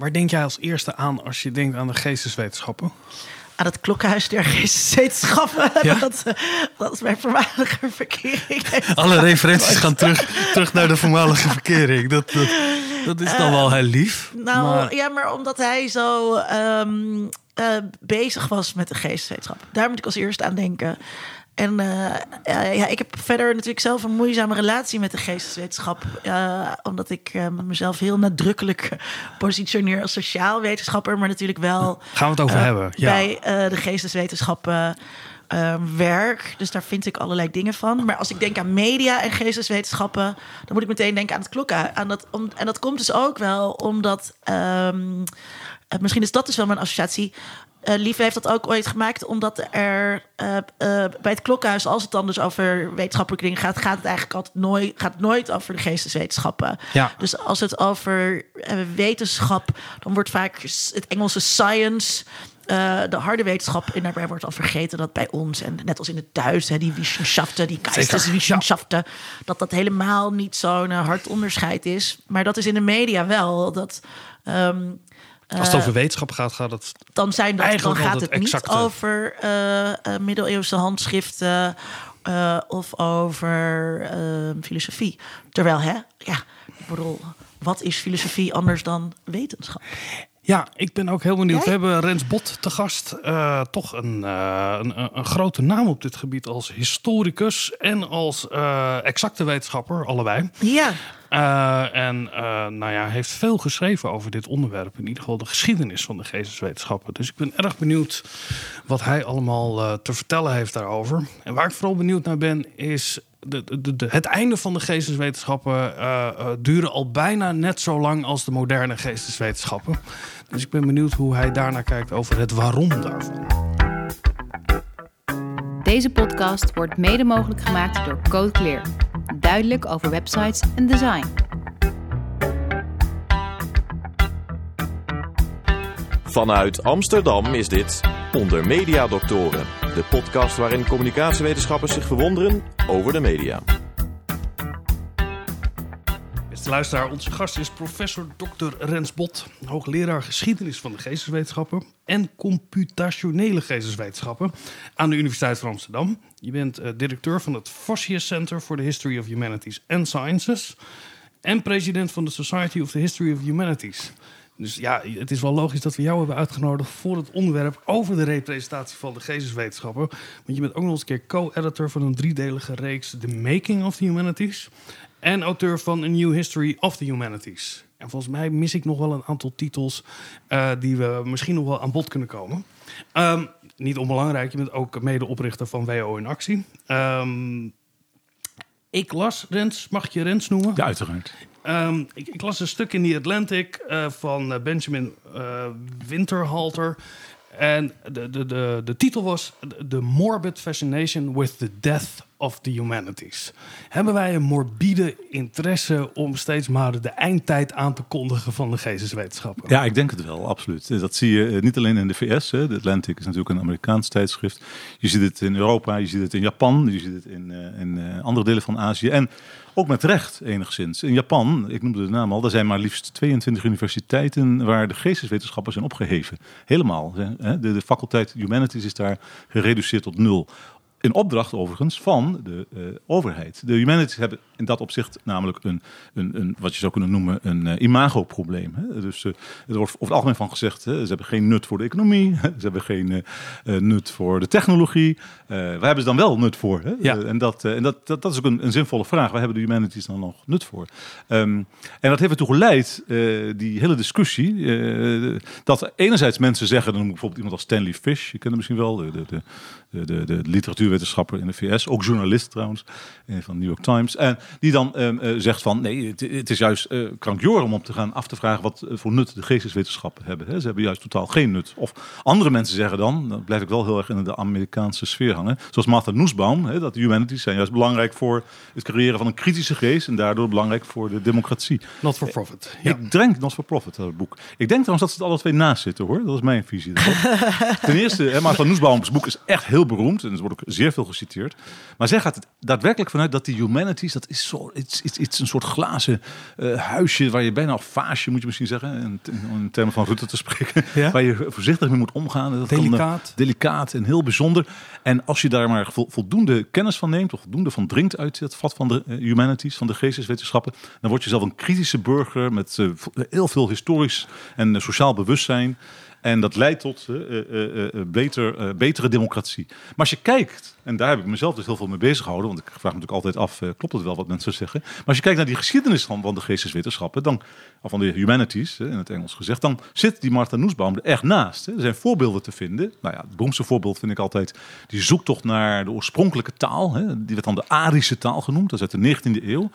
Waar denk jij als eerste aan als je denkt aan de geesteswetenschappen? aan het klokhuis der geesteswetenschappen. Ja? Dat, eh, dat is mijn voormalige verkering. Alle referenties gaan terug, terug naar de voormalige verkering. Dat, dat, dat is dan wel heel lief. Nou, maar- ja, maar omdat hij zo ehm, eh, bezig was met de geesteswetenschap. Daar moet ik als eerste aan denken. En eh, ja, ik heb verder natuurlijk zelf een moeizame relatie met de geesteswetenschap. eh, omdat ik eh, mezelf heel nadrukkelijk positioneer als sociaal wetenschapper. Maar natuurlijk wel Gaan we het over hebben? Ja. bij de geesteswetenschappen werk. Dus daar vind ik allerlei dingen van. Maar als ik denk aan media en geesteswetenschappen, dan moet ik meteen denken aan het klokken. Aan dat, om, en dat komt dus ook wel omdat. ehm, eh, misschien is dat dus wel mijn associatie. Eh Lieve heeft dat ook ooit gemaakt, omdat er eh, eh, bij het klokhuis, als het dan dus over wetenschappelijke dingen gaat, gaat het eigenlijk altijd nooit, gaat nooit over de geesteswetenschappen. Ja. Dus als het over wetenschap, dan wordt vaak het Engelse science, de harde wetenschap, en daarbij wordt al vergeten dat bij ons, en net als in het Duits, hè, die Wissenschaften, die Geisteswissenschaften, dat dat helemaal niet zo'n hard onderscheid is. Maar dat is in de media wel. Dat, ehm, Als het over wetenschap gaat, gaat het... dan, zijn dat, dan gaat het niet over eh, eh, middeleeuwse handschriften eh, of over eh, filosofie. Terwijl, hè, ja, ik bedoel, wat is filosofie anders dan wetenschap? Ja, ik ben ook heel benieuwd. Jij? We hebben Rens Bot te gast. Eh, toch een, eh, een, een- een grote naam op dit gebied als historicus en als eh, exacte wetenschapper, allebei. Ja, en nou ja, heeft veel geschreven over dit onderwerp. In ieder geval de geschiedenis van de geesteswetenschappen. Dus ik ben erg benieuwd wat hij allemaal te vertellen heeft daarover. En waar ik vooral benieuwd naar ben, is de, het einde van de geesteswetenschappen eh, eh, duren al bijna net zo lang als de moderne geesteswetenschappen. Dus ik ben benieuwd hoe hij daarnaar kijkt over het waarom daarvan. Deze podcast wordt mede mogelijk gemaakt door Code Clear. Duidelijk over websites en design. Vanuit Amsterdam is dit Onder Media Doctoren, de podcast waarin communicatiewetenschappers zich verwonderen over de media. Beste luisteraar, onze gast is professor Dr. Rens Bot, hoogleraar geschiedenis van de geesteswetenschappen en computationele geesteswetenschappen aan de Universiteit van Amsterdam. Je bent eh, directeur van het Vossius Center for the History of Humanities and Sciences en president van de Society of the History of Humanities. Dus ja, het is wel logisch dat we jou hebben uitgenodigd voor het onderwerp over de representatie van de geesteswetenschappen. Want je bent ook nog eens een keer co-editor van een driedelige reeks The Making of the Humanities. En auteur van A New History of the Humanities. En volgens mij mis ik nog wel een aantal titels eh, die we misschien nog wel aan bod kunnen komen. Ehm, niet onbelangrijk, je bent ook medeoprichter van WO in Actie. Ehm, ik las Rens, mag je Rens noemen? Ja, uiteraard. Ehm, ik, las een stuk in The Atlantic eh, van eh, Benjamin eh, Winterhalter. En de, de, de, de titel was The Morbid Fascination with the Death of the Humanities. Hebben wij een morbide interesse om steeds maar de eindtijd aan te kondigen van de geesteswetenschappen? Ja, ik denk het wel, absoluut. Dat zie je eh, niet alleen in de VS. Hè. De Atlantic is natuurlijk een Amerikaans tijdschrift. Je ziet het in Europa, je ziet het in Japan, je ziet het in, eh, in eh, andere delen van Azië. En ook met recht enigszins. In Japan, ik noemde de naam al, er zijn maar liefst 22 universiteiten waar de geesteswetenschappen zijn opgeheven. Helemaal. de faculteit Humanities is daar gereduceerd tot nul. In opdracht overigens van de eh, overheid. De humanities hebben in dat opzicht namelijk een, een, een wat je zou kunnen noemen, een eh, imagoprobleem. Hè? Dus eh, er wordt over het algemeen van gezegd, hè, ze hebben geen nut voor de economie, ze hebben geen nut voor de technologie. Waar hebben ze dan wel nut voor? Hè? Ja. En dat, en dat, dat, dat is ook een, een zinvolle vraag. Waar hebben de humanities dan nog nut voor? Ehm, en dat heeft ertoe geleid, die hele discussie, dat enerzijds mensen zeggen, dan noem ik bijvoorbeeld iemand als Stanley Fish, je kent hem misschien wel, de, de, de, de, de, de literatuurwetenschapper in de VS, ook journalist trouwens, eh, van New York Times. En die dan ehm, eh, zegt van, nee, het, het is juist eh krankjoren om op te gaan af te vragen wat voor nut de geesteswetenschappen hebben. Hè. Ze hebben juist totaal geen nut. Of andere mensen zeggen dan, dan blijf ik wel heel erg in de Amerikaanse sfeer hangen, zoals Martha Nussbaum, hè, dat de humanities zijn juist belangrijk voor het creëren van een kritische geest en daardoor belangrijk voor de democratie. Not for profit. Ja. Ik denk Not for Profit, dat boek. Ik denk trouwens dat ze het alle twee naast zitten hoor. Dat is mijn visie. Ten eerste, hè, Martha Nussbaum's boek is echt heel beroemd. En het wordt ook zeer zeer veel geciteerd. Maar zij gaat het daadwerkelijk vanuit dat die humanities, dat is zo, iets, iets, iets een soort glazen eh, huisje waar je bijna of vaasje moet je misschien zeggen, in, in termen van Rutte te spreken, Ja. waar je voorzichtig mee moet omgaan. Dat kan, eh, Delicaat. delicaat en heel bijzonder. En als je daar maar vol- voldoende kennis van neemt, of voldoende van drinkt uit het vat van de eh, humanities, van de geesteswetenschappen, dan word je zelf een kritische burger met heel veel historisch en sociaal bewustzijn. En dat leidt tot eh, eh, eh, beter, betere democratie. Maar als je kijkt, en daar heb ik mezelf dus heel veel mee bezig gehouden, want ik vraag me natuurlijk altijd af, klopt het wel wat mensen zeggen? Maar als je kijkt naar die geschiedenis van, van de geesteswetenschappen, dan, of van de humanities, in het Engels gezegd, dan zit die Martha Nussbaum er echt naast. Er zijn voorbeelden te vinden. Nou ja, het beroemdste voorbeeld vind ik altijd die zoektocht naar de oorspronkelijke taal. Die werd dan de Arische taal genoemd, dat is uit de 19e eeuw.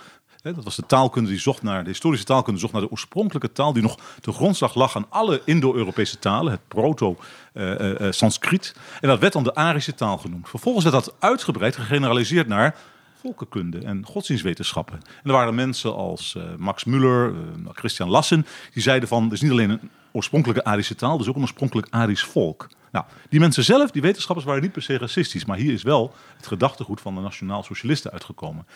Dat was de taalkunde die zocht naar de historische taalkunde, zocht naar de oorspronkelijke taal die nog de grondslag lag aan alle Indo-Europese talen, het proto-Sanskriet. en dat werd dan de Arische taal genoemd. Vervolgens werd dat uitgebreid, gegeneraliseerd naar volkenkunde en godsdienstwetenschappen. En er waren mensen als eh, Max Muller, eh, Christian Lassen, die zeiden van, het is niet alleen een oorspronkelijke Arische taal, dus ook een oorspronkelijk Arisch volk. Nou, die mensen zelf, die wetenschappers, waren niet per se racistisch, maar hier is wel het gedachtegoed van de nationaal socialisten uitgekomen.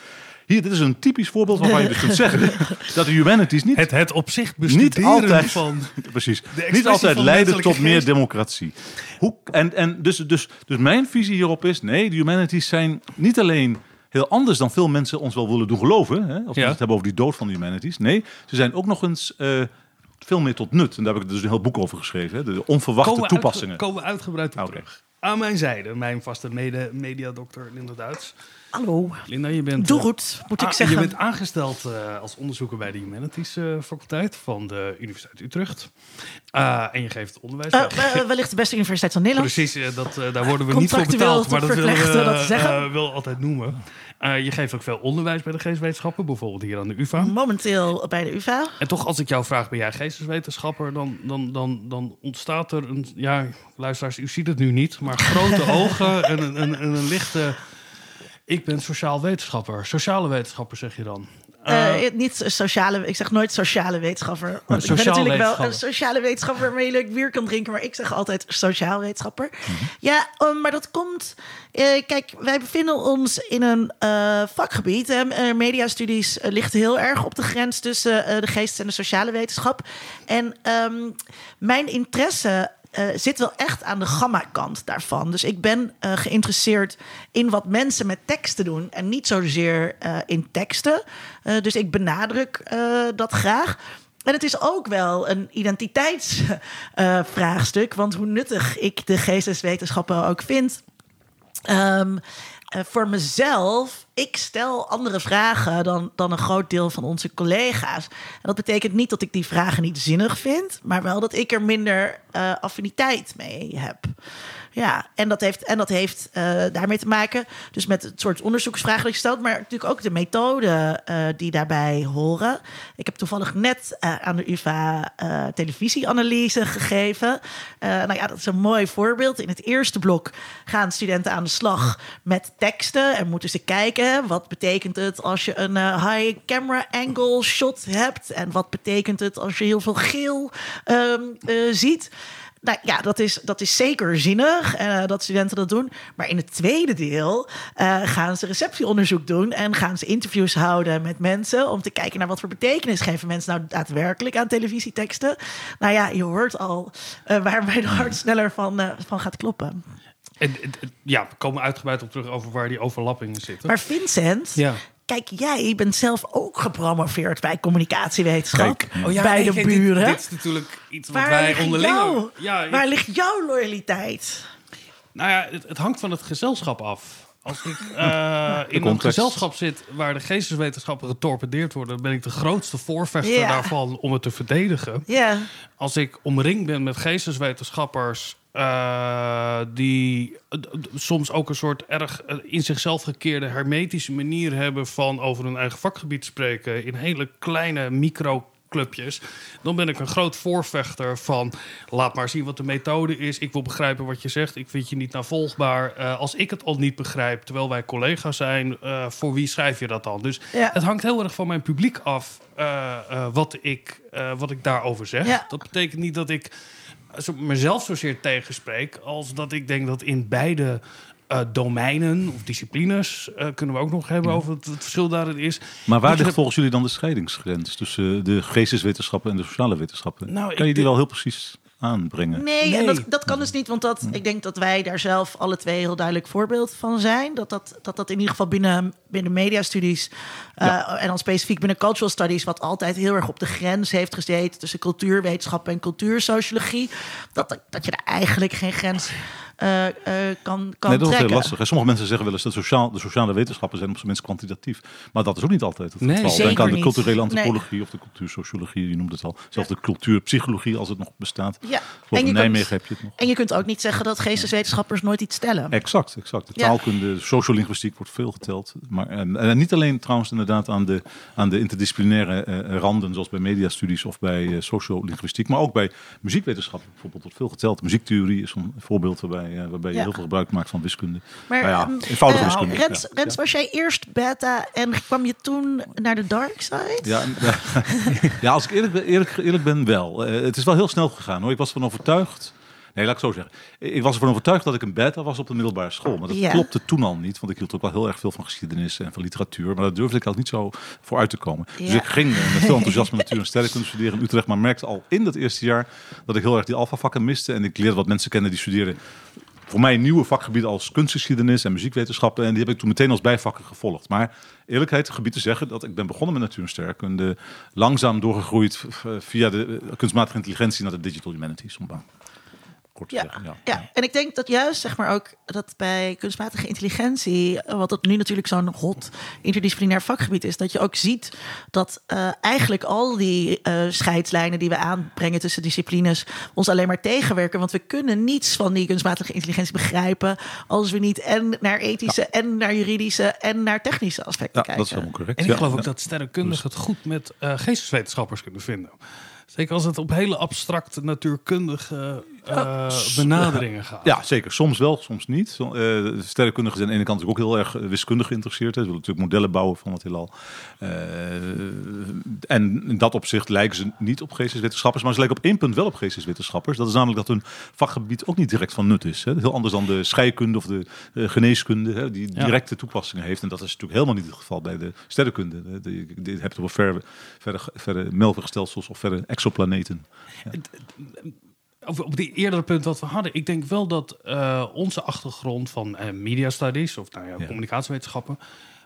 Hier, dit is een typisch voorbeeld waarvan je dus kunt zeggen dat de humanities niet Het, het op zich niet altijd, van... precies, niet altijd leiden tot meer democratie. Hoe, en en dus, dus, dus mijn visie hierop is, nee, de humanities zijn niet alleen heel anders dan veel mensen ons wel willen doen geloven, hè, als we Ja. het hebben over die dood van de humanities. Nee, ze zijn ook nog eens eh, veel meer tot nut. En daar heb ik dus een heel boek over geschreven, hè, de onverwachte Komen toepassingen. Uitge, komen we uitgebreid op terug. Aan mijn zijde, mijn vaste mede mediadokter Linda Duits. Hallo. Linda, je bent... Doe eh, goed, moet ik ah, zeggen. Je bent aangesteld eh, als onderzoeker bij de Humanities eh, faculteit van de Universiteit Utrecht. En je geeft onderwijs. Wellicht de beste universiteit van Nederland. Precies, dat, eh, daar worden we niet voor betaald, maar dat willen we eh, wel altijd noemen. Eh, je geeft ook veel onderwijs bij de geestwetenschappen, bijvoorbeeld hier aan de UvA. Momenteel bij de UvA. En toch, als ik jou vraag, ben jij geesteswetenschapper, dan, dan, dan, dan ontstaat er een, ja, luisteraars, u ziet het nu niet, maar grote ogen en een, een, een, een lichte, ik ben sociaal wetenschapper. Sociale wetenschapper zeg je dan. Eh, Eh, niet sociale, ik zeg nooit sociale wetenschapper. Want ik ben natuurlijk wel een sociale wetenschapper waarmee je leuk bier kan drinken, maar ik zeg altijd sociaal wetenschapper. Ja, um, maar dat komt. eh, kijk, wij bevinden ons in een vakgebied. Hè. Mediastudies ligt heel erg op de grens tussen de geest en de sociale wetenschap. En ehm, mijn interesse eh, zit wel echt aan de gamma-kant daarvan. Dus ik ben eh, geïnteresseerd in wat mensen met teksten doen en niet zozeer eh, in teksten. Dus ik benadruk dat graag. En het is ook wel een identiteitsvraagstuk. want hoe nuttig ik de geesteswetenschappen ook vind. Ehm, eh, voor mezelf, ik stel andere vragen dan, dan een groot deel van onze collega's. En dat betekent niet dat ik die vragen niet zinnig vind, maar wel dat ik er minder eh, affiniteit mee heb. Ja, en dat heeft, en dat heeft eh, daarmee te maken, dus met het soort onderzoeksvragen die ik stel, maar natuurlijk ook de methoden die daarbij horen. Ik heb toevallig net aan de UvA televisieanalyse gegeven. Nou ja, dat is een mooi voorbeeld. In het eerste blok gaan studenten aan de slag met teksten en moeten ze kijken wat betekent het als je een eh, high camera angle shot hebt en wat betekent het als je heel veel geel ehm, eh, ziet. Nou ja, dat is, dat is zeker zinnig eh, dat studenten dat doen. Maar in het tweede deel gaan ze receptieonderzoek doen en gaan ze interviews houden met mensen om te kijken naar wat voor betekenis geven mensen nou daadwerkelijk aan televisieteksten. Nou ja, je hoort al eh, waar mijn hart sneller van, van gaat kloppen. En, ja, we komen uitgebreid op terug over waar die overlappingen zitten. Maar Vincent, ja. kijk, jij bent zelf ook gepromoveerd bij communicatiewetenschap. Kijk. Oh ja, bij nee, de kijk, dit- buren. Dit, is natuurlijk iets wat wij onderling... jou, Ja, ik- waar ligt jouw loyaliteit? Nou ja, het, het hangt van het gezelschap af. Als ik eh, in een gezelschap zit waar de geesteswetenschappen getorpedeerd worden, dan ben ik de grootste voorvechter daarvan om het te verdedigen. Ja, Als ik omringd ben met geesteswetenschappers eh, die eh, soms ook een soort erg eh, in zichzelf gekeerde hermetische manier hebben van over hun eigen vakgebied spreken in hele kleine micro clubjes, dan ben ik een groot voorvechter van laat maar zien wat de methode is. Ik wil begrijpen wat je zegt. Ik vind je niet navolgbaar. Eh, als ik het al niet begrijp, terwijl wij collega's zijn, voor wie schrijf je dat dan? Dus Ja. het hangt heel erg van mijn publiek af wat, ik, wat ik daarover zeg. Ja. Dat betekent niet dat ik mezelf zozeer tegenspreek, als dat ik denk dat in beide eh, domeinen of disciplines eh, kunnen we ook nog hebben over het, het verschil daarin is. Maar waar ligt volgens jullie dan de scheidingsgrens tussen de geesteswetenschappen en de sociale wetenschappen? Nou, kan je die wel heel precies aanbrengen? Nee, en dat, dat kan dus niet, want dat, ik denk dat wij daar zelf alle twee heel duidelijk voorbeeld van zijn. Dat dat, dat, dat in ieder geval binnen, binnen mediastudies eh, en dan specifiek binnen cultural studies, wat altijd heel erg op de grens heeft gezeten tussen cultuurwetenschappen en cultuursociologie, dat, dat, dat je daar eigenlijk geen grens eh, eh, kan, kan nee, dat is heel lastig. hè. Sommige mensen zeggen wel eens dat sociaal, de sociale wetenschappen zijn op zijn minst kwantitatief. Maar dat is ook niet altijd het Nee, geval. zeker Denk aan de culturele Nee. antropologie of de cultuursociologie, je noemt het al. Zelfs de cultuurpsychologie als het nog bestaat. Ja, en in je, Nijmegen kunt, heb je het nog. en je kunt ook niet zeggen dat geesteswetenschappers nooit iets stellen. Exact, exact. De Ja. taalkunde, de sociolinguïstiek wordt veel geteld. Maar, en, en niet alleen trouwens inderdaad aan de, aan de interdisciplinaire eh, randen, zoals bij mediastudies of bij sociolinguïstiek, maar ook bij muziekwetenschap bijvoorbeeld wordt veel geteld. Muziektheorie is een voorbeeld waarbij, eh, waarbij je Ja. heel veel gebruik maakt van wiskunde. Maar Nou ja, ehm, eenvoudige eh, wiskunde. Rens, ja. Rens, was jij eerst beta en kwam je toen naar de dark side? Ja, als ik eerlijk ben, eerlijk, eerlijk ben wel. Eh, het is wel heel snel gegaan hoor. Ik was ervan overtuigd. Nee, laat ik zo zeggen. Ik was ervan overtuigd dat ik een beta was op de middelbare school. Maar dat Ja. klopte toen al niet. Want ik hield ook wel heel erg veel van geschiedenis en van literatuur. Maar daar durfde ik al niet zo voor uit te komen. Dus ik ging met veel enthousiasme natuur en sterrenkunde studeren in Utrecht. Maar merkte al in dat eerste jaar dat ik heel erg die alfavakken miste. En ik leerde wat mensen kennen die studeren voor mij nieuwe vakgebieden als kunstgeschiedenis en muziekwetenschappen. En die heb ik toen meteen als bijvakken gevolgd. Maar eerlijkheid gebied te zeggen dat ik ben begonnen met natuur en. Langzaam doorgegroeid v- via de eh, kunstmatige intelligentie naar de digital humanities. Maar kort te Ja, zeggen. Ja. ja, en ik denk dat juist zeg maar ook dat bij kunstmatige intelligentie, wat het nu natuurlijk zo'n hot interdisciplinair vakgebied is, dat je ook ziet dat eh, eigenlijk al die eh, scheidslijnen die we aanbrengen tussen disciplines ons alleen maar tegenwerken. Want we kunnen niets van die kunstmatige intelligentie begrijpen als we niet en naar ethische en naar juridische en naar technische aspecten Ja, kijken. dat is helemaal correct. En ik Ja, geloof ja. ook dat sterrenkundigen het goed met eh, geesteswetenschappers kunnen vinden. Zeker als het op hele abstracte natuurkundige eh, benaderingen gaat. Ja, zeker. Soms wel, soms niet. Eh, sterrenkundigen zijn aan de ene kant ook heel erg eh, wiskundig geïnteresseerd. Ze willen natuurlijk modellen bouwen van het heelal. Eh, en in dat opzicht lijken ze niet op geesteswetenschappers. Maar ze lijken op één punt wel op geesteswetenschappers. Dat is namelijk dat hun vakgebied ook niet direct van nut is. Hè. Heel anders dan de scheikunde of de geneeskunde. Hè, die Ja. directe toepassingen heeft. En dat is natuurlijk helemaal niet het geval bij de sterrenkunde. Je hebt het over verre, verre, verre melkwegstelsels of verre exoplaneten. Over op die eerdere punt wat we hadden. Ik denk wel dat eh, onze achtergrond van eh, media studies of nou ja, Ja. communicatiewetenschappen.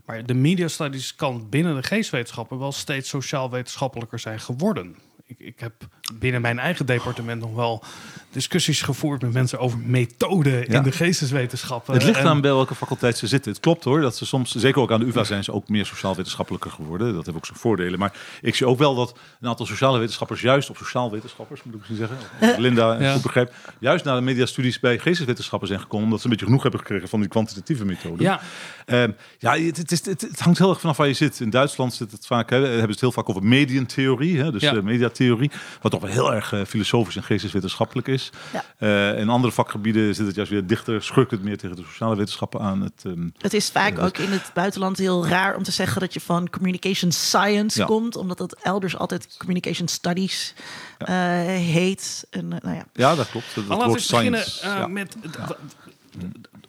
Maar de media studies kan binnen de geestwetenschappen wel steeds sociaal-wetenschappelijker zijn geworden. Ik, ik heb binnen mijn eigen departement nog wel discussies gevoerd met mensen over methoden Ja. in de geesteswetenschappen. Het ligt En- aan bij welke faculteit ze zitten. Het klopt hoor, dat ze soms, zeker ook aan de UvA zijn ze ook meer sociaal-wetenschappelijker geworden. Dat heeft ook zijn voordelen. Maar ik zie ook wel dat een aantal sociale wetenschappers, juist op sociaal-wetenschappers moet ik misschien zeggen, of Linda Ja. goed begrijp, juist naar de mediastudies bij geesteswetenschappen zijn gekomen, omdat ze een beetje genoeg hebben gekregen van die kwantitatieve methode. Ja, Ehm, ja, het, het, is, het, het hangt heel erg vanaf waar je zit. In Duitsland zit het vaak, hè, hebben ze het heel vaak over medientheorie, hè, dus Ja. eh, mediatheorie, wat toch wel heel erg eh, filosofisch en geesteswetenschappelijk is. Ja. Eh, in andere vakgebieden zit het juist weer dichter, schurkt het meer tegen de sociale wetenschappen aan. Het, ehm, Het is vaak ook in het buitenland heel raar om te zeggen dat je van communication science Ja. komt, omdat het elders altijd communication studies eh, heet. En, nou ja. ja, dat klopt. Dat Maar woord laten we eens beginnen eh, ja. met...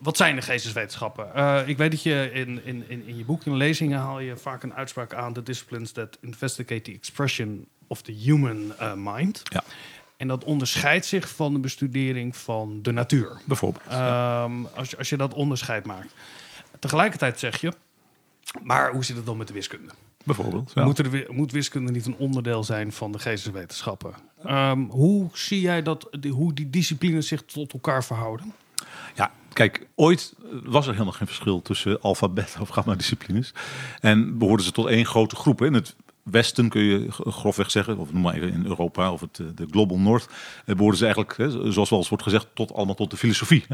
Wat zijn de geesteswetenschappen? Eh, ik weet dat je in, in, in, in je boek, in lezingen, haal je vaak een uitspraak aan... The disciplines that investigate the expression of the human eh, mind. Ja. En dat onderscheidt zich van de bestudering van de natuur. Bijvoorbeeld. Ehm, als, je, als je dat onderscheid maakt. Tegelijkertijd zeg je... Maar hoe zit het dan met de wiskunde? Bijvoorbeeld. Ja. Moet, er, moet wiskunde niet een onderdeel zijn van de geesteswetenschappen? Ehm, hoe zie jij dat, die, hoe die disciplines zich tot elkaar verhouden? Ja, kijk, ooit was er helemaal geen verschil tussen alfa, beta of gamma disciplines. En behoorden ze tot één grote groep. In het Westen kun je grofweg zeggen, of noem maar even in Europa of het, eh, de Global North, eh, behoorden ze eigenlijk, zoals wel eens wordt gezegd, tot allemaal tot de filosofie.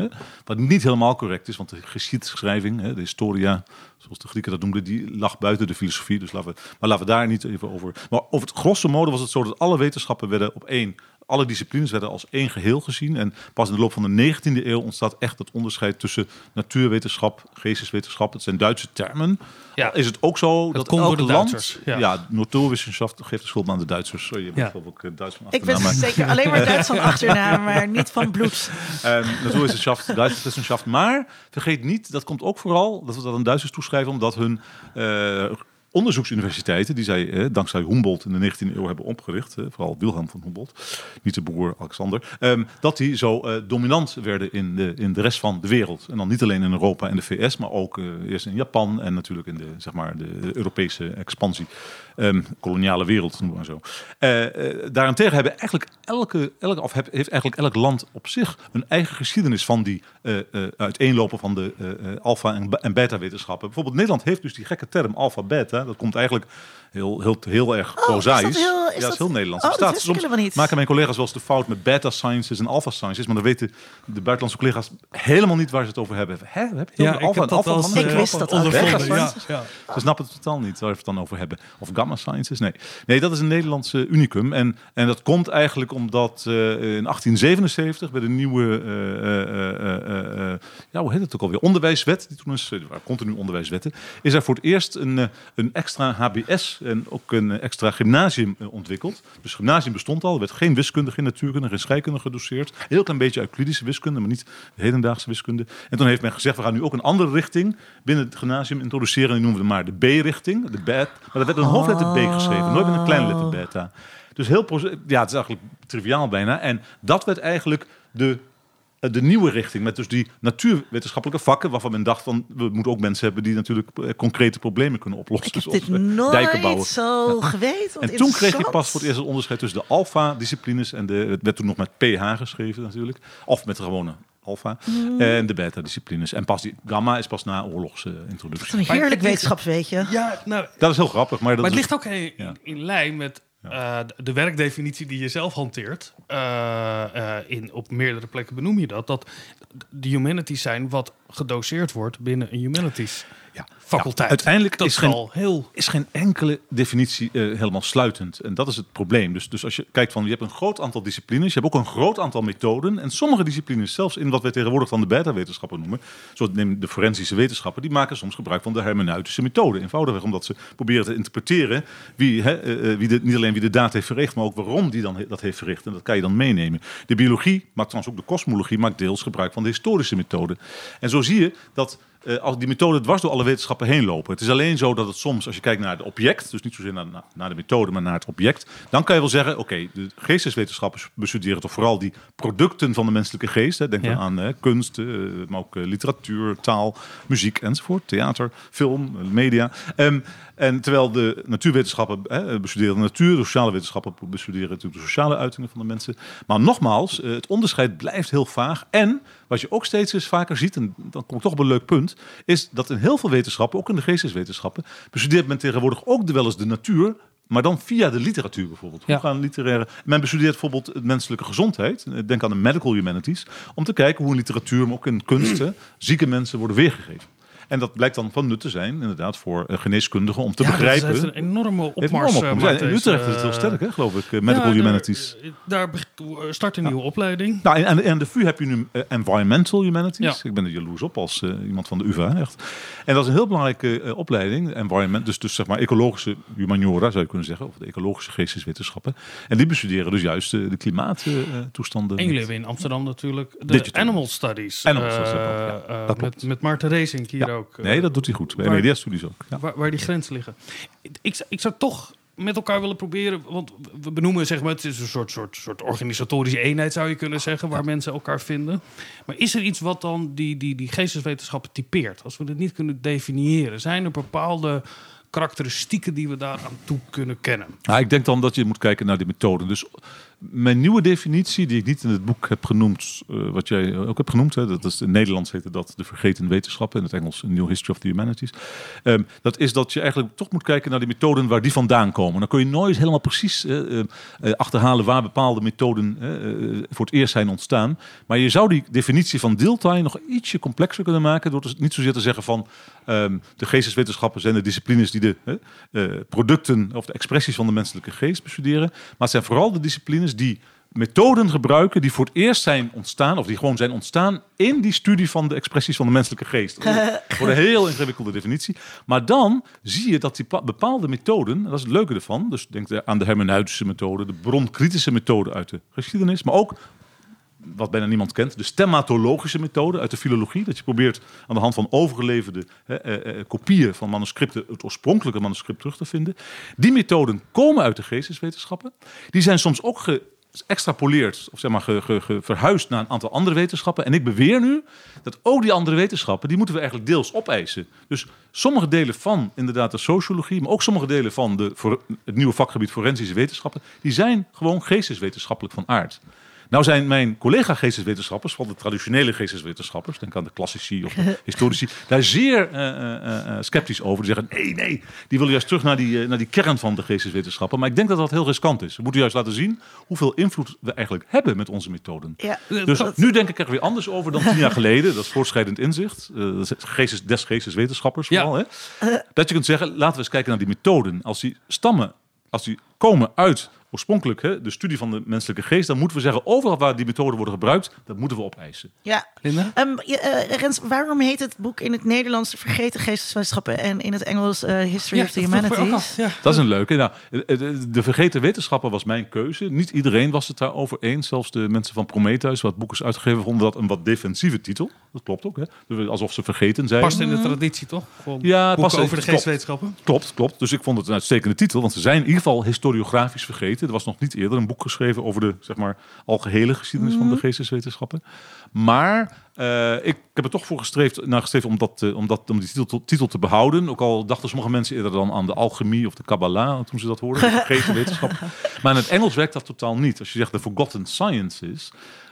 Wat niet helemaal correct is, want de geschiedschrijving, de historia, zoals de Grieken dat noemden, die lag buiten de filosofie. Dus laten we, maar laten we daar niet even over. Maar over het grosso modo was het zo dat alle wetenschappen werden op één alle disciplines werden als één geheel gezien. En pas in de loop van de 19e eeuw ontstaat echt het onderscheid tussen natuurwetenschap, geesteswetenschap. Het zijn Duitse termen. Ja. Is het ook zo dat, komt door elk de land... Duitsers, Ja, ja. natuurwetenschap geeft de schuld aan de Duitsers. Sorry, je Ja. ik eh, Duits van Ik ben achternaam, maar- zeker alleen maar Duits van achternaam, maar niet van bloed. Um, natuurwetenschap, Duitse wetenschap. Maar vergeet niet, dat komt ook vooral, dat we dat aan Duitsers toeschrijven, omdat hun eh, onderzoeksuniversiteiten, die zij eh, dankzij Humboldt in de 19e eeuw hebben opgericht, eh, vooral Wilhelm van Humboldt, niet de broer Alexander, ehm, dat die zo eh, dominant werden in de, in de rest van de wereld. En dan niet alleen in Europa en de VS, maar ook eerst in Japan en natuurlijk in de, zeg maar, de Europese expansie. Ehm, koloniale wereld, noem maar zo. Daarentegen hebben eigenlijk elke, elke, of heeft eigenlijk elk land op zich een eigen geschiedenis van die uiteenlopen van de alfa- en, en beta-wetenschappen. Bijvoorbeeld Nederland heeft dus die gekke term alfa-beta. Dat komt eigenlijk heel, heel, heel erg Oh, is dat heel- is ja, dat is heel Nederlands. Oh, dat soms niet. maken mijn collega's wel eens de fout met beta-sciences en alpha-sciences. Maar dan weten de buitenlandse collega's helemaal niet waar ze het over hebben. Hè, heb je het over alpha en alpha? als, Ik wist dat ook. ondervonden. Ja, ja. Ze snappen het totaal niet waar we het dan over hebben. Of gamma sciences, nee. Nee, dat is een Nederlandse unicum. En, en dat komt eigenlijk omdat eh, in 1877 bij de nieuwe, eh, eh, eh, eh, eh, ja, hoe heet het ook alweer, onderwijswet, die toen is, eh, continu onderwijswetten, is er voor het eerst een, eh, een extra HBS en ook een extra gymnasium eh, ontwikkeld. Dus gymnasium bestond al, er werd geen wiskunde, geen natuurkunde, geen scheikunde gedoseerd. Een heel klein beetje Euclidische wiskunde, maar niet de hedendaagse wiskunde. En toen heeft men gezegd, we gaan nu ook een andere richting binnen het gymnasium introduceren. En die noemen we maar de B-richting, de bet. Maar dat werd een hoofdletter B geschreven, nooit met een kleine letter beta. Dus heel, ja, het is eigenlijk triviaal bijna. En dat werd eigenlijk de, de nieuwe richting. Met dus die natuurwetenschappelijke vakken, waarvan men dacht van, we moeten ook mensen hebben die natuurlijk eh, concrete problemen kunnen oplossen. Ik heb Zoals, dit eh, dijken bouwen. nooit zo geweten. wat En toen kreeg je pas voor het eerst het onderscheid tussen de alpha-disciplines en de, het werd toen nog met PH geschreven natuurlijk, of met de gewone alpha Mm. en de beta-disciplines. En pas die gamma is pas na oorlogsintroductie. Een heerlijk Maar het- wetenschap, weet je. Ja, nou, dat is heel grappig, maar dat maar het is ligt ook in, Ja. in lijn met eh, de- de werkdefinitie die je zelf hanteert. Eh, eh, in, op meerdere plekken benoem je dat. Dat de humanities zijn wat gedoseerd wordt binnen een humanities ja. faculteit. Uiteindelijk dat is geen- al heel... is geen enkele definitie eh, helemaal sluitend. En dat is het probleem. Dus, dus als je kijkt van, je hebt een groot aantal disciplines, je hebt ook een groot aantal methoden. En sommige disciplines, zelfs in wat wij tegenwoordig dan de beta-wetenschappen noemen, zoals neem de forensische wetenschappen, die maken soms gebruik van de hermeneutische methode. Eenvoudigweg omdat ze proberen te interpreteren wie, hè, eh, eh, wie de, niet alleen wie de daad heeft verricht, maar ook waarom die dan he- dat heeft verricht. En dat kan je dan meenemen. De biologie, maar trouwens ook de kosmologie, maakt deels gebruik van de historische methode. En zo zie je dat eh, als die methoden dwars door alle wetenschappen heen lopen. Het is alleen zo dat het soms, als je kijkt naar het object, dus niet zozeer naar, naar- de methode, maar naar het object, dan kan je wel zeggen: oké, de geesteswetenschappen bestuderen toch vooral die producten van de menselijke geest. Hè. Denk Ja. dan aan eh, kunst, eh, maar ook eh, literatuur, taal, muziek enzovoort, theater, film, media. Ehm, en terwijl de natuurwetenschappen hè, bestuderen de natuur, de sociale wetenschappen bestuderen natuurlijk de sociale uitingen van de mensen. Maar nogmaals, eh, het onderscheid blijft heel vaag. En wat je ook steeds eens vaker ziet, en dan kom ik toch op een leuk punt, is dat in heel veel wetenschappen, ook in de geesteswetenschappen, bestudeert men tegenwoordig ook wel eens de natuur. Maar dan via de literatuur bijvoorbeeld. Hoe Ja. gaan literaire... Men bestudeert bijvoorbeeld het menselijke gezondheid. Denk aan de medical humanities. Om te kijken hoe in literatuur, maar ook in kunsten... zieke mensen worden weergegeven. En dat blijkt dan van nut te zijn, inderdaad, voor eh, geneeskundigen om te Ja, begrijpen. heeft een enorme opmars. eh, in Utrecht is het heel eh, sterk, hè, geloof ik. Medical ja, humanities. Daar, start een nieuwe opleiding. Nou, en aan de, VU heb je nu Environmental Humanities. Ik ben er jaloers op als iemand van de UvA, echt. En dat is een heel belangrijke opleiding. Environment, dus, dus zeg maar ecologische humaniora, zou je kunnen zeggen. Of de ecologische geesteswetenschappen. En die bestuderen dus juist de klimaattoestanden. En jullie hebben in Amsterdam natuurlijk de Digital. Animal Studies. Animal Studies, ja, dat klopt. met, met Maarten Racing hier Ja. Ook. eh, Nee, dat doet hij goed. Bij waar- mediastudies ook. Ja. waar, waar die grenzen liggen. Ik, zou- ik zou toch met elkaar willen proberen, want we benoemen zeg maar, het is een soort, soort, soort organisatorische eenheid zou je kunnen zeggen, waar mensen elkaar vinden. Maar is er iets wat dan die, die, die geesteswetenschappen typeert? Als we het niet kunnen definiëren, zijn er bepaalde karakteristieken die we daaraan toe kunnen kennen? Nou, ik denk dan dat je moet kijken naar die methoden. Dus mijn nieuwe definitie, die ik niet in het boek heb genoemd, eh, wat jij ook hebt genoemd, hè, dat is in Nederlands heette dat de vergeten wetenschappen, in het Engels New History of the Humanities. Ehm, dat is dat je eigenlijk toch moet kijken naar die methoden waar die vandaan komen. Dan kun je nooit helemaal precies eh, eh, achterhalen waar bepaalde methoden voor het eerst zijn ontstaan. Maar je zou die definitie van Dilthey nog ietsje complexer kunnen maken door niet zozeer te zeggen van ehm, de geesteswetenschappen zijn de disciplines die de eh, producten of de expressies van de menselijke geest bestuderen. Maar het zijn vooral de disciplines die methoden gebruiken die voor het eerst zijn ontstaan, of die gewoon zijn ontstaan in die studie van de expressies van de menselijke geest. voor een heel ingewikkelde definitie. Maar dan zie je dat die pa- bepaalde methoden, en dat is het leuke ervan, dus denk aan de hermeneutische methode, de bronkritische methode uit de geschiedenis, maar ook wat bijna niemand kent, de stemmatologische methode uit de filologie. Dat je probeert aan de hand van overgeleverde hè, eh, eh, kopieën van manuscripten het oorspronkelijke manuscript terug te vinden. Die methoden komen uit de geesteswetenschappen. Die zijn soms ook geëxtrapoleerd, of zeg maar ge, verhuisd naar een aantal andere wetenschappen. En ik beweer nu dat ook die andere wetenschappen, die moeten we eigenlijk deels opeisen. Dus sommige delen van inderdaad de sociologie, maar ook sommige delen van de, voor het nieuwe vakgebied forensische wetenschappen, die zijn gewoon geesteswetenschappelijk van aard. Nou zijn mijn collega geesteswetenschappers, van de traditionele geesteswetenschappers, denk aan de klassici of de historici, daar zeer eh, eh, eh, sceptisch over. Die zeggen, nee, nee, die willen juist terug naar die, naar die kern van de geesteswetenschappen. Maar ik denk dat dat heel riskant is. We moeten juist laten zien hoeveel invloed we eigenlijk hebben met onze methoden. Ja. Dus nu denk ik er weer anders over dan tien jaar geleden. Dat is voortschrijdend inzicht. Is geestes, des geesteswetenschappers Ja. vooral. Hè? Dat je kunt zeggen, laten we eens kijken naar die methoden. Als die stammen, als die komen uit oorspronkelijk hè, de studie van de menselijke geest, dan moeten we zeggen, overal waar die methoden worden gebruikt, dat moeten we opeisen. Ja. Linda? Ehm, je, eh, Rens, waarom heet het boek in het Nederlands de Vergeten Geesteswetenschappen en in het Engels eh, History of the Humanities? ja. Dat is een leuke. Nou, de- de, vergeten wetenschappen was mijn keuze. Niet iedereen was het daarover eens. Zelfs de mensen van Prometheus, wat boek is uitgegeven, vonden dat een wat defensieve titel. Dat klopt ook, hè? Dus Alsof ze vergeten zijn. Past in de traditie, toch? Gewoon Ja, past- over de klopt. geestwetenschappen. Klopt, klopt. Dus ik vond het een uitstekende titel. Want ze zijn in ieder geval historiografisch vergeten. Er was nog niet eerder een boek geschreven over de zeg maar, algehele geschiedenis van de geesteswetenschappen. Maar eh, ik heb er toch voor gestreefd, naar gestreefd om, dat, eh, om, dat, om die titel, titel te behouden. Ook al dachten sommige mensen eerder dan aan de alchemie of de Kabbalah toen ze dat hoorden. De geesteswetenschap. maar in het Engels werkt dat totaal niet. Als je zegt de forgotten sciences,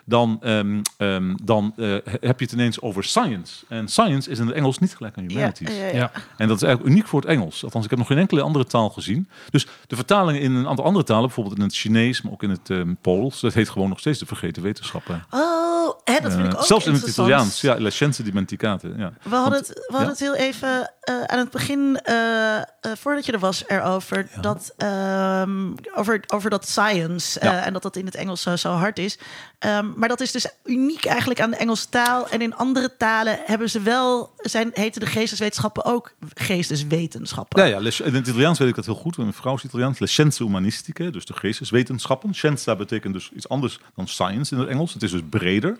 dan, ehm, ehm, dan eh, heb je het ineens over science. En science is in het Engels niet gelijk aan humanities. ja, ja. Ja. En dat is eigenlijk uniek voor het Engels. Althans, ik heb nog geen enkele andere taal gezien. Dus de vertalingen in een aantal andere talen, bijvoorbeeld in het Chinees, maar ook in het ehm, Pools, dat heet gewoon nog steeds de vergeten wetenschappen. Oh, hè, dat vind ik ook zelfs in het. Italiaans, ja, la scienze dimenticate. Ja. We hadden Want- het, we hadden ja. het heel even eh, aan het begin, eh, eh, voordat je er was, erover dat, ehm, over, over dat science en dat dat in het Engels zo, zo hard is. Ehm, maar dat is dus uniek eigenlijk aan de Engelse taal. En in andere talen hebben ze wel, zijn, heten de geesteswetenschappen ook geesteswetenschappen. Ja, ja, in het Italiaans weet ik dat heel goed. Mijn vrouw is Italiaans. Le scienze dus de geesteswetenschappen. Scienza betekent dus iets anders dan science in het Engels. Het is dus breder.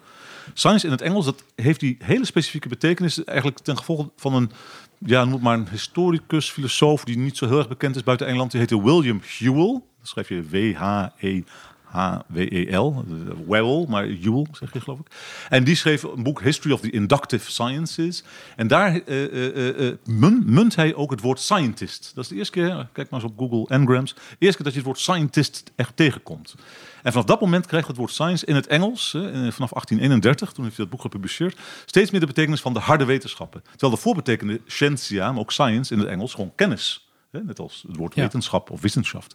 Science in het Engels, dat heeft die hele specifieke betekenis eigenlijk ten gevolge van een, ja, noem maar een historicus, filosoof die niet zo heel erg bekend is buiten Engeland. Die heette William Whewell. Dat schrijf je W-H-E. H-W-E-L, Wewell, maar Ewell zeg je geloof ik. En die schreef een boek History of the Inductive Sciences. En daar eh, eh, eh, mun- munt hij ook het woord scientist. Dat is de eerste keer, kijk maar eens op Google Ngrams, de eerste keer dat je het woord scientist echt tegenkomt. En vanaf dat moment krijgt het woord science in het Engels, vanaf 1831, toen heeft hij dat boek gepubliceerd, steeds meer de betekenis van de harde wetenschappen. Terwijl de voorbetekende scientia, maar ook science in het Engels, gewoon kennis. Hè, net als het woord Ja. wetenschap of wissenschaft.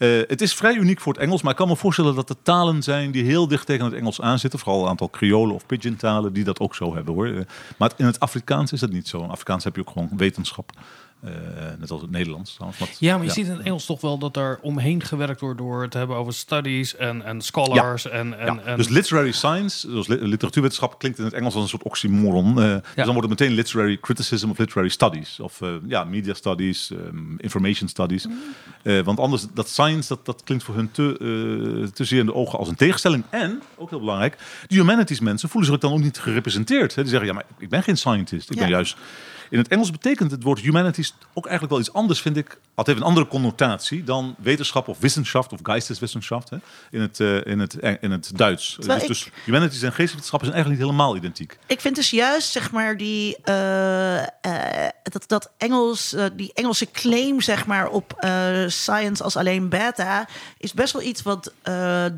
Eh, het is vrij uniek voor het Engels, maar ik kan me voorstellen dat er talen zijn die heel dicht tegen het Engels aanzitten. Vooral een aantal Creole of Pidgin talen die dat ook zo hebben hoor. Eh, maar in het Afrikaans is dat niet zo. In Afrikaans heb je ook gewoon wetenschap. Eh, net als het Nederlands. Ja, maar je ziet in het Engels toch wel dat er omheen gewerkt wordt door het hebben over studies en, en scholars. En, en, Ja, en, dus literary science, dus li- literatuurwetenschap, klinkt in het Engels als een soort oxymoron. Eh, Dus dan wordt het meteen literary criticism of literary studies. Of eh, ja, media studies, ehm, information studies. Eh, want anders, dat science, dat, dat klinkt voor hun te, te zeer in de ogen als een tegenstelling. En, ook heel belangrijk, de humanities mensen voelen zich dan ook niet gerepresenteerd. Hè? Die zeggen, ja, maar ik ben geen scientist. Ik ben juist... In het Engels betekent het woord humanities ook eigenlijk wel iets anders, vind ik. Het heeft een andere connotatie dan wetenschap of wissenschaft of geisteswissenschaft hè? In, het, eh, in, het, in het Duits. Dus, ik- dus humanities en geesteswetenschappen zijn eigenlijk niet helemaal identiek. Ik vind dus juist, zeg maar, die, eh, eh, dat, dat Engels, die Engelse claim, zeg maar, op science als alleen beta, is best wel iets wat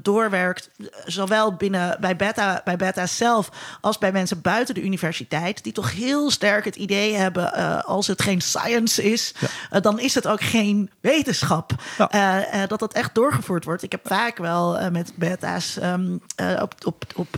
doorwerkt, zowel binnen bij beta, bij beta zelf als bij mensen buiten de universiteit, die toch heel sterk het idee hebben hebben. eh, als het geen science is, eh, dan is het ook geen wetenschap. Ja. Eh, dat dat echt doorgevoerd wordt. Ik heb vaak wel met beta's ehm, eh, op, op, op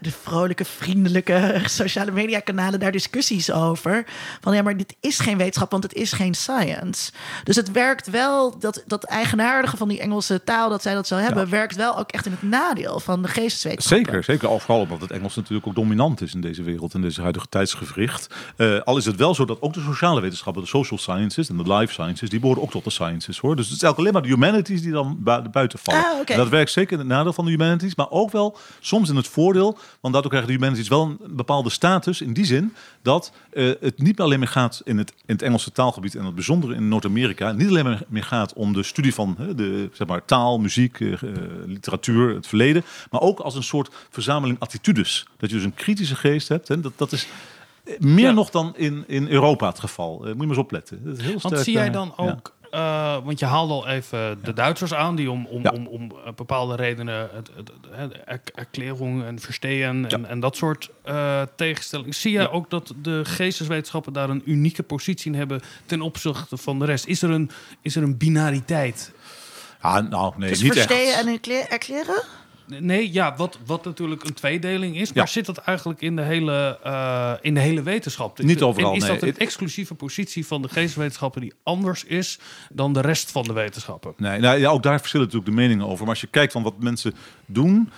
de vrolijke, vriendelijke sociale media kanalen daar discussies over. Van ja, maar dit is geen wetenschap, want het is geen science. Dus het werkt wel, dat, dat eigenaardige van die Engelse taal, dat zij dat zo hebben, werkt wel ook echt in het nadeel van de geesteswetenschappen. Zeker, zeker. Al vooral omdat het Engels natuurlijk ook dominant is in deze wereld, in deze huidige tijdsgevricht. Al is het wel zo dat ook de sociale wetenschappen, de social sciences en de life sciences, die behoren ook tot de sciences hoor. Dus het is eigenlijk alleen maar de humanities die dan bu- buiten vallen. Ah, dat werkt zeker in het nadeel van de humanities, maar ook wel soms in het voordeel, want daardoor krijgen de humanities wel een bepaalde status in die zin dat eh, het niet alleen meer gaat in het, in het Engelse taalgebied en het bijzondere in Noord-Amerika, niet alleen maar meer gaat om de studie van de zeg maar, taal, muziek, eh, eh, literatuur, het verleden, maar ook als een soort verzameling attitudes. Dat je dus een kritische geest hebt. Hè, dat, dat is meer Ja. nog dan in, in Europa het geval. Eh, moet je maar eens opletten. Dat is heel Want sterk, zie jij eh, dan ja. ook, eh, want je haalde al even de Duitsers aan, die om, om, Ja. om, om bepaalde redenen het, het, het, het erklärung en verstehen en, en dat soort eh tegenstellingen. Zie jij ook dat de geesteswetenschappen daar een unieke positie in hebben ten opzichte van de rest? Is er een, is er een binariteit? Ah, nou, nee, Dus niet verstehen echt. en erkle- erkleren? Nee, ja, wat, wat natuurlijk een tweedeling is. Maar Ja. zit dat eigenlijk in de hele, eh, in de hele wetenschap? Niet overal, En is nee. dat een exclusieve positie van de geesteswetenschappen die anders is dan de rest van de wetenschappen? Nee, nou, ja, ook daar verschillen natuurlijk de meningen over. Maar als je kijkt van wat mensen doen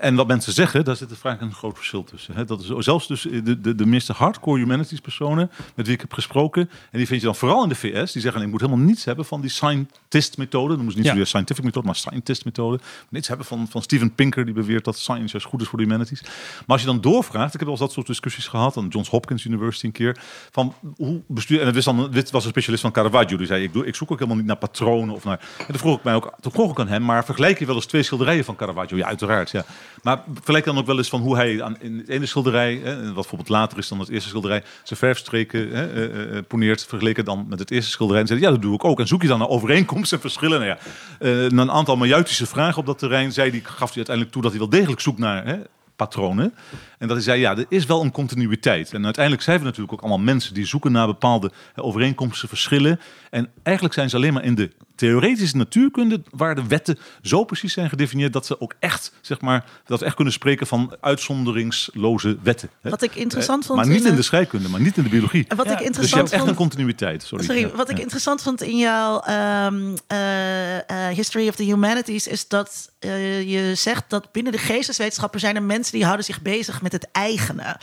en wat mensen zeggen, daar zit er vaak een groot verschil tussen. Hè. Dat is zelfs dus de, de, de meeste hardcore humanities personen met wie ik heb gesproken, en die vind je dan vooral in de VS, die zeggen ik moet helemaal niets hebben van die scientist methode. Dan moet ze niet Ja. zozeer scientific methode, maar scientist methode. Niets hebben van, van Steven Pinker, die beweert dat science juist goed is voor de humanities. Maar als je dan doorvraagt, ik heb wel eens dat soort discussies gehad aan Johns Hopkins University een keer, van hoe bestuur, en het was, dan, dit was een specialist van Caravaggio, die zei ik, doe, ik zoek ook helemaal niet naar patronen of naar, en toen vroeg ik mij ook, toen vroeg ik aan hem, maar vergelijk je wel eens twee schilderijen van Caravaggio? Ja, uiteraard, ja. Maar vergelijk dan ook wel eens van hoe hij aan, in het ene schilderij, hè, wat bijvoorbeeld later is dan het eerste schilderij, zijn verfstreken hè, eh, eh, poneert, vergeleken dan met het eerste schilderij. En zei, ja, dat doe ik ook. En zoek je dan naar overeenkomsten en verschillen? Nou ja, eh, na een aantal majuitische vragen op dat terrein, zei die, gaf hij uiteindelijk toe dat hij wel degelijk zoekt naar hè, patronen. En dat hij zei, ja, er is wel een continuïteit. En uiteindelijk zijn we natuurlijk ook allemaal mensen die zoeken naar bepaalde overeenkomsten, verschillen. En eigenlijk zijn ze alleen maar in de theoretische natuurkunde, waar de wetten zo precies zijn gedefinieerd dat ze ook echt, zeg maar, dat we echt kunnen spreken van uitzonderingsloze wetten. hè. Wat ik interessant Eh, vond Maar niet in in de- de scheikunde, maar niet in de biologie. Wat Ja, ik dus Dus je interessant hebt echt een vond... continuïteit. Sorry. Sorry, Ja, wat ik ja. interessant vond in jouw ehm, eh, eh, History of the Humanities is dat eh, je zegt dat binnen de geesteswetenschappen zijn er mensen die houden zich bezig met het eigene.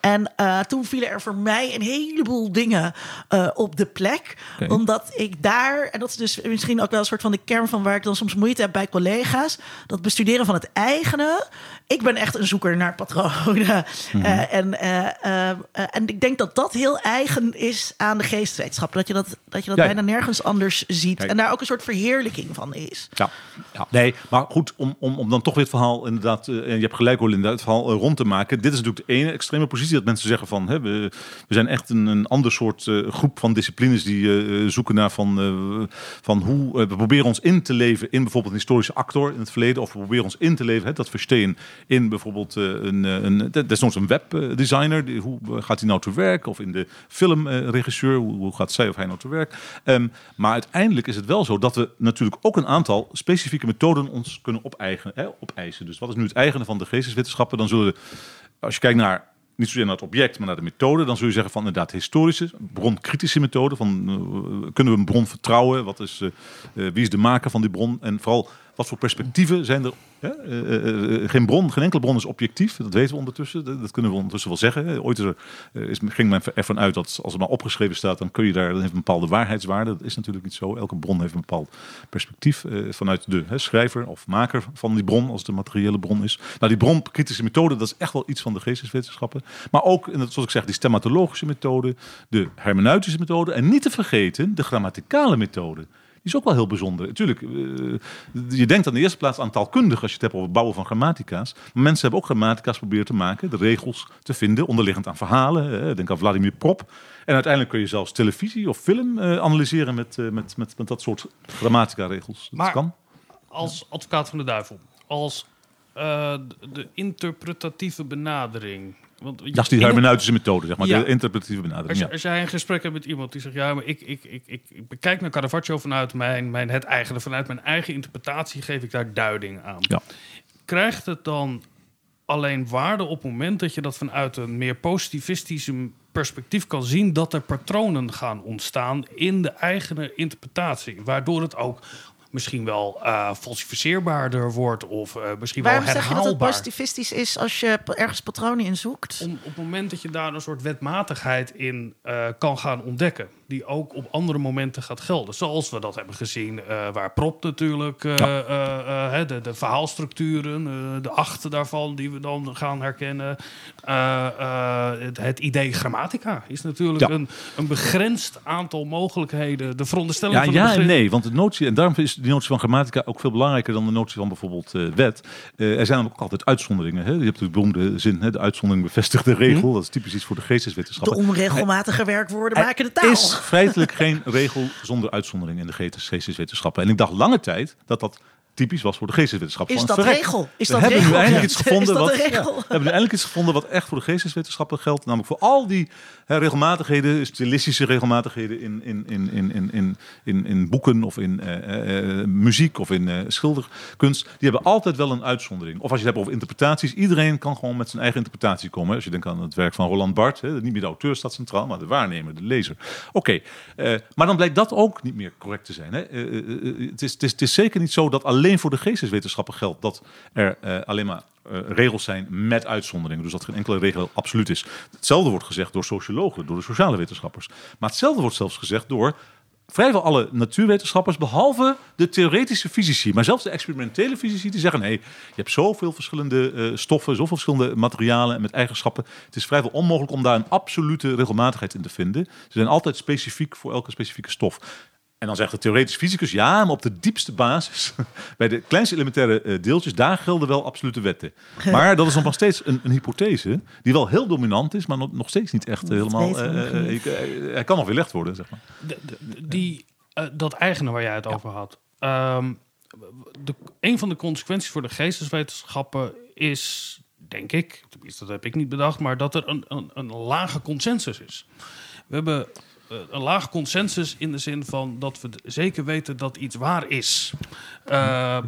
En eh, toen vielen er voor mij een heleboel dingen eh, op de plek, omdat ik daar en dat is dus misschien ook wel een soort van de kern van waar ik dan soms moeite heb bij collega's, dat bestuderen van het eigene. Ik ben echt een zoeker naar patronen. Eh, en, eh, eh, en ik denk dat dat heel eigen is aan de geesteswetenschap. Dat je dat, dat, je dat Ja, bijna nergens anders ziet. En daar ook een soort verheerlijking van is. Ja, ja, nee, maar goed, om, om, om dan toch weer het verhaal inderdaad, en je hebt gelijk hoor Linda, het verhaal rond te maken. Dit is natuurlijk de ene extreme positie dat mensen zeggen van, hè, we, we zijn echt een, een ander soort groep van disciplines die zoeken naar van, van hoe, eh, we proberen ons in te leven in bijvoorbeeld een historische actor in het verleden, of we proberen ons in te leven, hè, dat verstehen, in bijvoorbeeld eh, een, eh, een, desnoods een webdesigner, hoe gaat hij nou te werk, of in de filmregisseur, hoe, hoe gaat zij of hij nou te werk. Ehm, maar uiteindelijk is het wel zo dat we natuurlijk ook een aantal specifieke methoden ons kunnen opeisen. Dus wat is nu het eigene van de geesteswetenschappen? Dan zullen als je kijkt naar niet zozeer naar het object, maar naar de methode, dan zul je zeggen van inderdaad historische, bronkritische methode. Van eh, kunnen we een bron vertrouwen? Wat is, eh, eh, wie is de maker van die bron? En vooral wat voor perspectieven zijn er? Eh, eh, eh, geen bron, geen enkele bron is objectief. Dat weten we ondertussen. Dat, kunnen we ondertussen wel zeggen. Ooit is er, ging men ervan uit dat als het maar opgeschreven staat, dan kun je daar dan heeft een bepaalde waarheidswaarde. Dat is natuurlijk niet zo. Elke bron heeft een bepaald perspectief vanuit de hè, schrijver of maker van die bron, als het een materiële bron is. Nou, die bronkritische methode, dat is echt wel iets van de geesteswetenschappen. Maar ook, en dat- zoals ik zeg, die stemmatologische methode, de hermeneutische methode en niet te vergeten de grammaticale methode. Die is ook wel heel bijzonder. Natuurlijk, eh, je denkt aan de eerste plaats aan taalkundig als je het hebt over het bouwen van grammatica's. Maar mensen hebben ook grammatica's proberen te maken, de regels te vinden, onderliggend aan verhalen. Denk aan Vladimir Prop. En uiteindelijk kun je zelfs televisie of film eh, analyseren met, eh, met, met, met dat soort grammatica-regels. Dat Maar- kan. Als advocaat van de duivel, als de interpretatieve benadering Want Dat is die hermeneutische methode, zeg maar. Ja. De interpretatieve benadering. Als, als jij een gesprek hebt met iemand die zegt: Ja, maar ik, ik, ik, ik, ik bekijk naar Caravaggio vanuit mijn, mijn het eigene, vanuit mijn eigen interpretatie, geef ik daar duiding aan. Ja. Krijgt het dan alleen waarde op het moment dat je dat vanuit een meer positivistische perspectief kan zien, dat er patronen gaan ontstaan in de eigen interpretatie, waardoor het ook misschien wel eh falsificeerbaarder wordt of eh, misschien Waarom wel zeg je dat het herhaalbaar. positivistisch is als je ergens patronen in zoekt? Om, op het moment dat je daar een soort wetmatigheid in eh, kan gaan ontdekken, die ook op andere momenten gaat gelden. Zoals we dat hebben gezien, eh, waar Prop natuurlijk, eh, Ja. eh, eh, hè, de, de verhaalstructuren, eh, de achten daarvan, die we dan gaan herkennen. Eh, eh, het, het idee grammatica is natuurlijk Ja. een, een begrensd aantal mogelijkheden. De veronderstelling Ja, van de ja en nee. Want de notie, en daarom is die notie van grammatica ook veel belangrijker dan de notie van bijvoorbeeld eh, wet. Eh, er zijn ook altijd uitzonderingen. Hè? Je hebt de beroemde zin, hè? de uitzondering bevestigt de regel. Dat is typisch iets voor de De geesteswetenschappen. onregelmatige werkwoorden Er maken de taal. is feitelijk geen regel zonder uitzondering in de geestes- geesteswetenschappen. En ik dacht lange tijd dat dat typisch was voor de geesteswetenschappen. Is Van, dat verrek, regel? Is we dat hebben regel? nu eindelijk iets gevonden Is dat wat? Ja, we hebben nu eindelijk iets gevonden wat echt voor de geesteswetenschappen geldt. Namelijk voor al die hè, regelmatigheden, stilistische regelmatigheden in, in, in, in, in, in, in, in boeken of in eh, eh, muziek of in eh, schilderkunst. Die hebben altijd wel een uitzondering. Of als je het hebt over interpretaties, iedereen kan gewoon met zijn eigen interpretatie komen. Als je denkt aan het werk van Roland Barthes, hè, niet meer de auteur staat centraal, maar de waarnemer, de lezer. Oké, eh, maar dan blijkt dat ook niet meer correct te zijn. Hè. Eh, eh, eh, het, is, het, is, het is zeker niet zo dat alleen voor de geesteswetenschappen geldt dat er eh, alleen maar eh, regels zijn met uitzonderingen. Dus dat geen enkele regel absoluut is. Hetzelfde wordt gezegd door sociologen, door de sociale wetenschappers. Maar hetzelfde wordt zelfs gezegd door vrijwel alle natuurwetenschappers, behalve de theoretische fysici. Maar zelfs de experimentele fysici die zeggen: nee, je hebt zoveel verschillende eh, stoffen, zoveel verschillende materialen en met eigenschappen. Het is vrijwel onmogelijk om daar een absolute regelmatigheid in te vinden. Ze zijn altijd specifiek voor elke specifieke stof. En dan zegt de theoretisch fysicus, ja, maar op de diepste basis, bij de kleinste elementaire eh, deeltjes, daar gelden wel absolute wetten. Maar dat is nog steeds een, een hypothese die wel heel dominant is, maar nog, nog steeds niet echt eh, helemaal. eh, hij kan nog weerlegd worden, zeg maar. De- de- die, dat eigene waar jij het over had. Ehm, de, een van de consequenties voor de geesteswetenschappen is, denk ik, tenminste dat heb ik niet bedacht, maar dat er een, een, een lage consensus is. We hebben een lage consensus in de zin van dat we zeker weten dat iets waar is. Eh,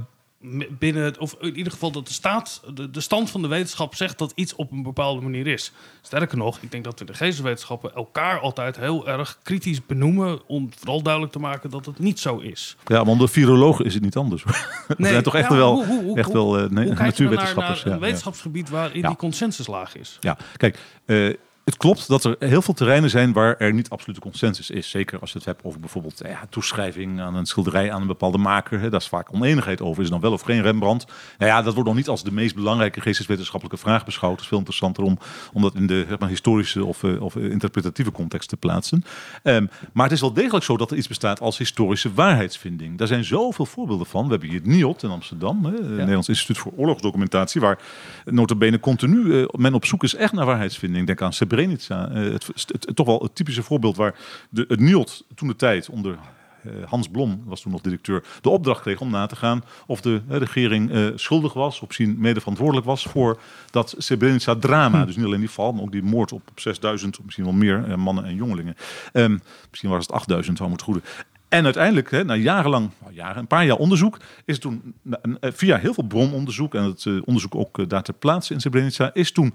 binnen het, of in ieder geval dat de staat, de, de stand van de wetenschap zegt dat iets op een bepaalde manier is. Sterker nog, ik denk dat we de geesteswetenschappen elkaar altijd heel erg kritisch benoemen om vooral duidelijk te maken dat het niet zo is. Ja, maar onder virologen is het niet anders. Er zijn toch echt ja, wel, hoe- hoe- hoe- echt wel eh, nee, naar, natuurwetenschappers. naar een ja, wetenschapsgebied waarin Ja. die consensus laag is? Ja, kijk, eh, het klopt dat er heel veel terreinen zijn waar er niet absolute consensus is. Zeker als je het hebt over bijvoorbeeld eh, ja, toeschrijving aan een schilderij aan een bepaalde maker. Hè, daar is vaak oneenigheid over. Is dan wel of geen Rembrandt? Nou ja, dat wordt nog niet als de meest belangrijke geesteswetenschappelijke vraag beschouwd. Het is veel interessanter om, om dat in de zeg maar, historische of, eh, of eh, interpretatieve context te plaatsen. Ehm, maar het is wel degelijk zo dat er iets bestaat als historische waarheidsvinding. Daar zijn zoveel voorbeelden van. We hebben hier het NIOT in Amsterdam, hè, het Nederlands Instituut voor Oorlogsdocumentatie, waar notabene continu men op zoek is echt naar waarheidsvinding. Denk aan Srebrenica, eh, het, het, het- toch wel het typische voorbeeld waar de, het NIOT toen de tijd onder eh, Hans Blom was toen nog directeur, de opdracht kreeg om na te gaan of de eh, regering schuldig was, of misschien mede verantwoordelijk was voor dat Srebrenica drama. Dus niet alleen die val, maar ook die moord op, op 6000, of misschien wel meer mannen en jongelingen. Ehm, misschien was het 8000, zou moeten goede. En uiteindelijk, hè, na jarenlang, nou, jaren, een paar jaar onderzoek, is toen eh, via heel veel brononderzoek en het eh, onderzoek ook eh, daar ter plaatse in Srebrenica, is toen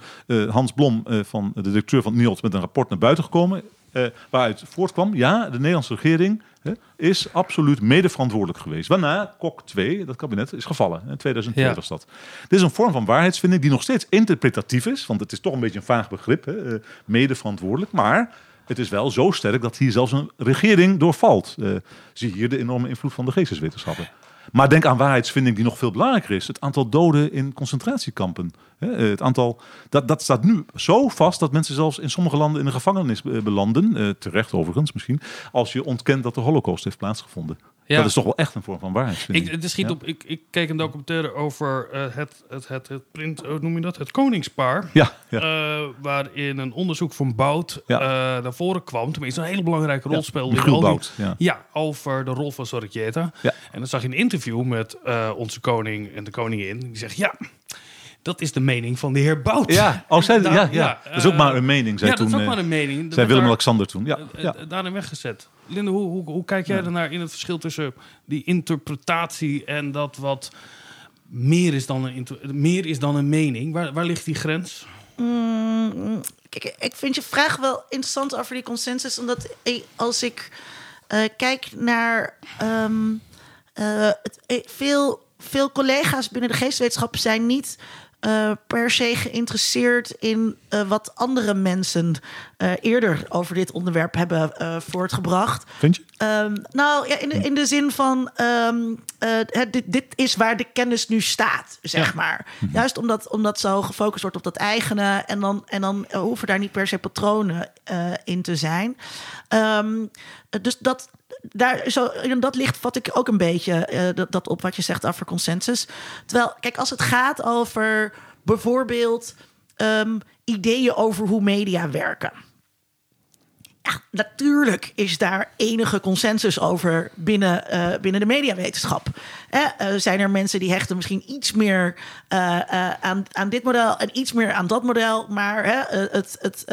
Hans Blom, van de directeur van NIOT, met een rapport naar buiten gekomen. waaruit voortkwam, ja, de Nederlandse regering is absoluut mede verantwoordelijk geweest. Waarna Kok 2, dat kabinet, is gevallen. In 2002 Ja. was dat. Dit is een vorm van waarheidsvinding die nog steeds interpretatief is, want het is toch een beetje een vaag begrip, hè, eh, mede verantwoordelijk. Maar het is wel zo sterk dat hier zelfs een regering doorvalt. Eh, zie hier de enorme invloed van de geesteswetenschappen. Maar denk aan waarheidsvinding die nog veel belangrijker is. Het aantal doden in concentratiekampen. Eh, Het aantal, dat, dat staat nu zo vast dat mensen zelfs in sommige landen in de gevangenis eh, belanden. terecht overigens misschien. Als je ontkent dat de holocaust heeft plaatsgevonden. Ja. Dat is toch wel echt een vorm van waarheidsvinding. Ik, het schiet Ja. op, ik, ik keek een documentaire over eh, het, het, het, het print, hoe noem je dat? Het koningspaar. Ja, ja. Eh, waarin een onderzoek van Bout eh, naar voren kwam. Tenminste, een hele belangrijke rol speelde. in Bout, ja. Over de rol van. Ja. En dan zag je een interview met onze koning en de koningin. Die zegt, ja, dat is de mening van de heer Bout. Ja, oh, zij, ja, ja, Ja, dat is ook eh, maar een mening. Zij ja, toen, dat is ook eh, maar een mening. Dat zei werd Willem-Alexander toen. Ja, eh, ja. eh, daarin weggezet. Linde, hoe, hoe, hoe kijk jij ernaar in het verschil tussen die interpretatie en dat wat meer is dan een, meer is dan een mening? Waar, waar ligt die grens? Mm, Kijk, ik vind je vraag wel interessant over die consensus. Omdat eh, als ik eh, kijk naar ehm, eh, het, eh, veel, veel collega's binnen de geesteswetenschappen zijn niet eh, per se geïnteresseerd in eh, wat andere mensen eh, eerder over dit onderwerp hebben eh, voortgebracht. Vind je? Ehm, nou ja, in de, in de zin van ehm, eh, dit, dit is waar de kennis nu staat, zeg maar. Juist omdat, omdat zo gefocust wordt op dat eigene en dan, en dan hoeven daar niet per se patronen in te zijn. Ehm, dus dat, daar, zo, in dat licht vat ik ook een beetje dat, dat op wat je zegt over consensus. Terwijl, kijk, als het gaat over bijvoorbeeld ideeën over hoe media werken. Natuurlijk is daar enige consensus over binnen, eh, binnen de mediawetenschap. Eh, zijn er mensen die hechten misschien iets meer eh, eh, aan, aan dit model en iets meer aan dat model. Maar het, het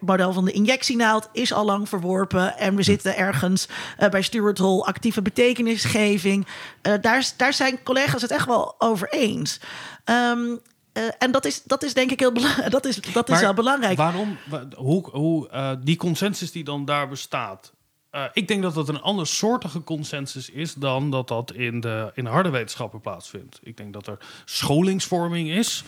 model van de injectienaald is al lang verworpen. En we zitten ergens bij Stuart Hall actieve betekenisgeving. Daar, daar zijn collega's het echt wel over eens. Ehm, eh, en dat is, dat is denk ik heel belangrijk. Dat is, dat is wel belangrijk. Waarom? wa- Hoe, hoe eh, die consensus die dan daar bestaat. eh, ik denk dat dat een andersoortige consensus is dan dat dat in de, in de harde wetenschappen plaatsvindt. Ik denk dat er scholingsvorming is,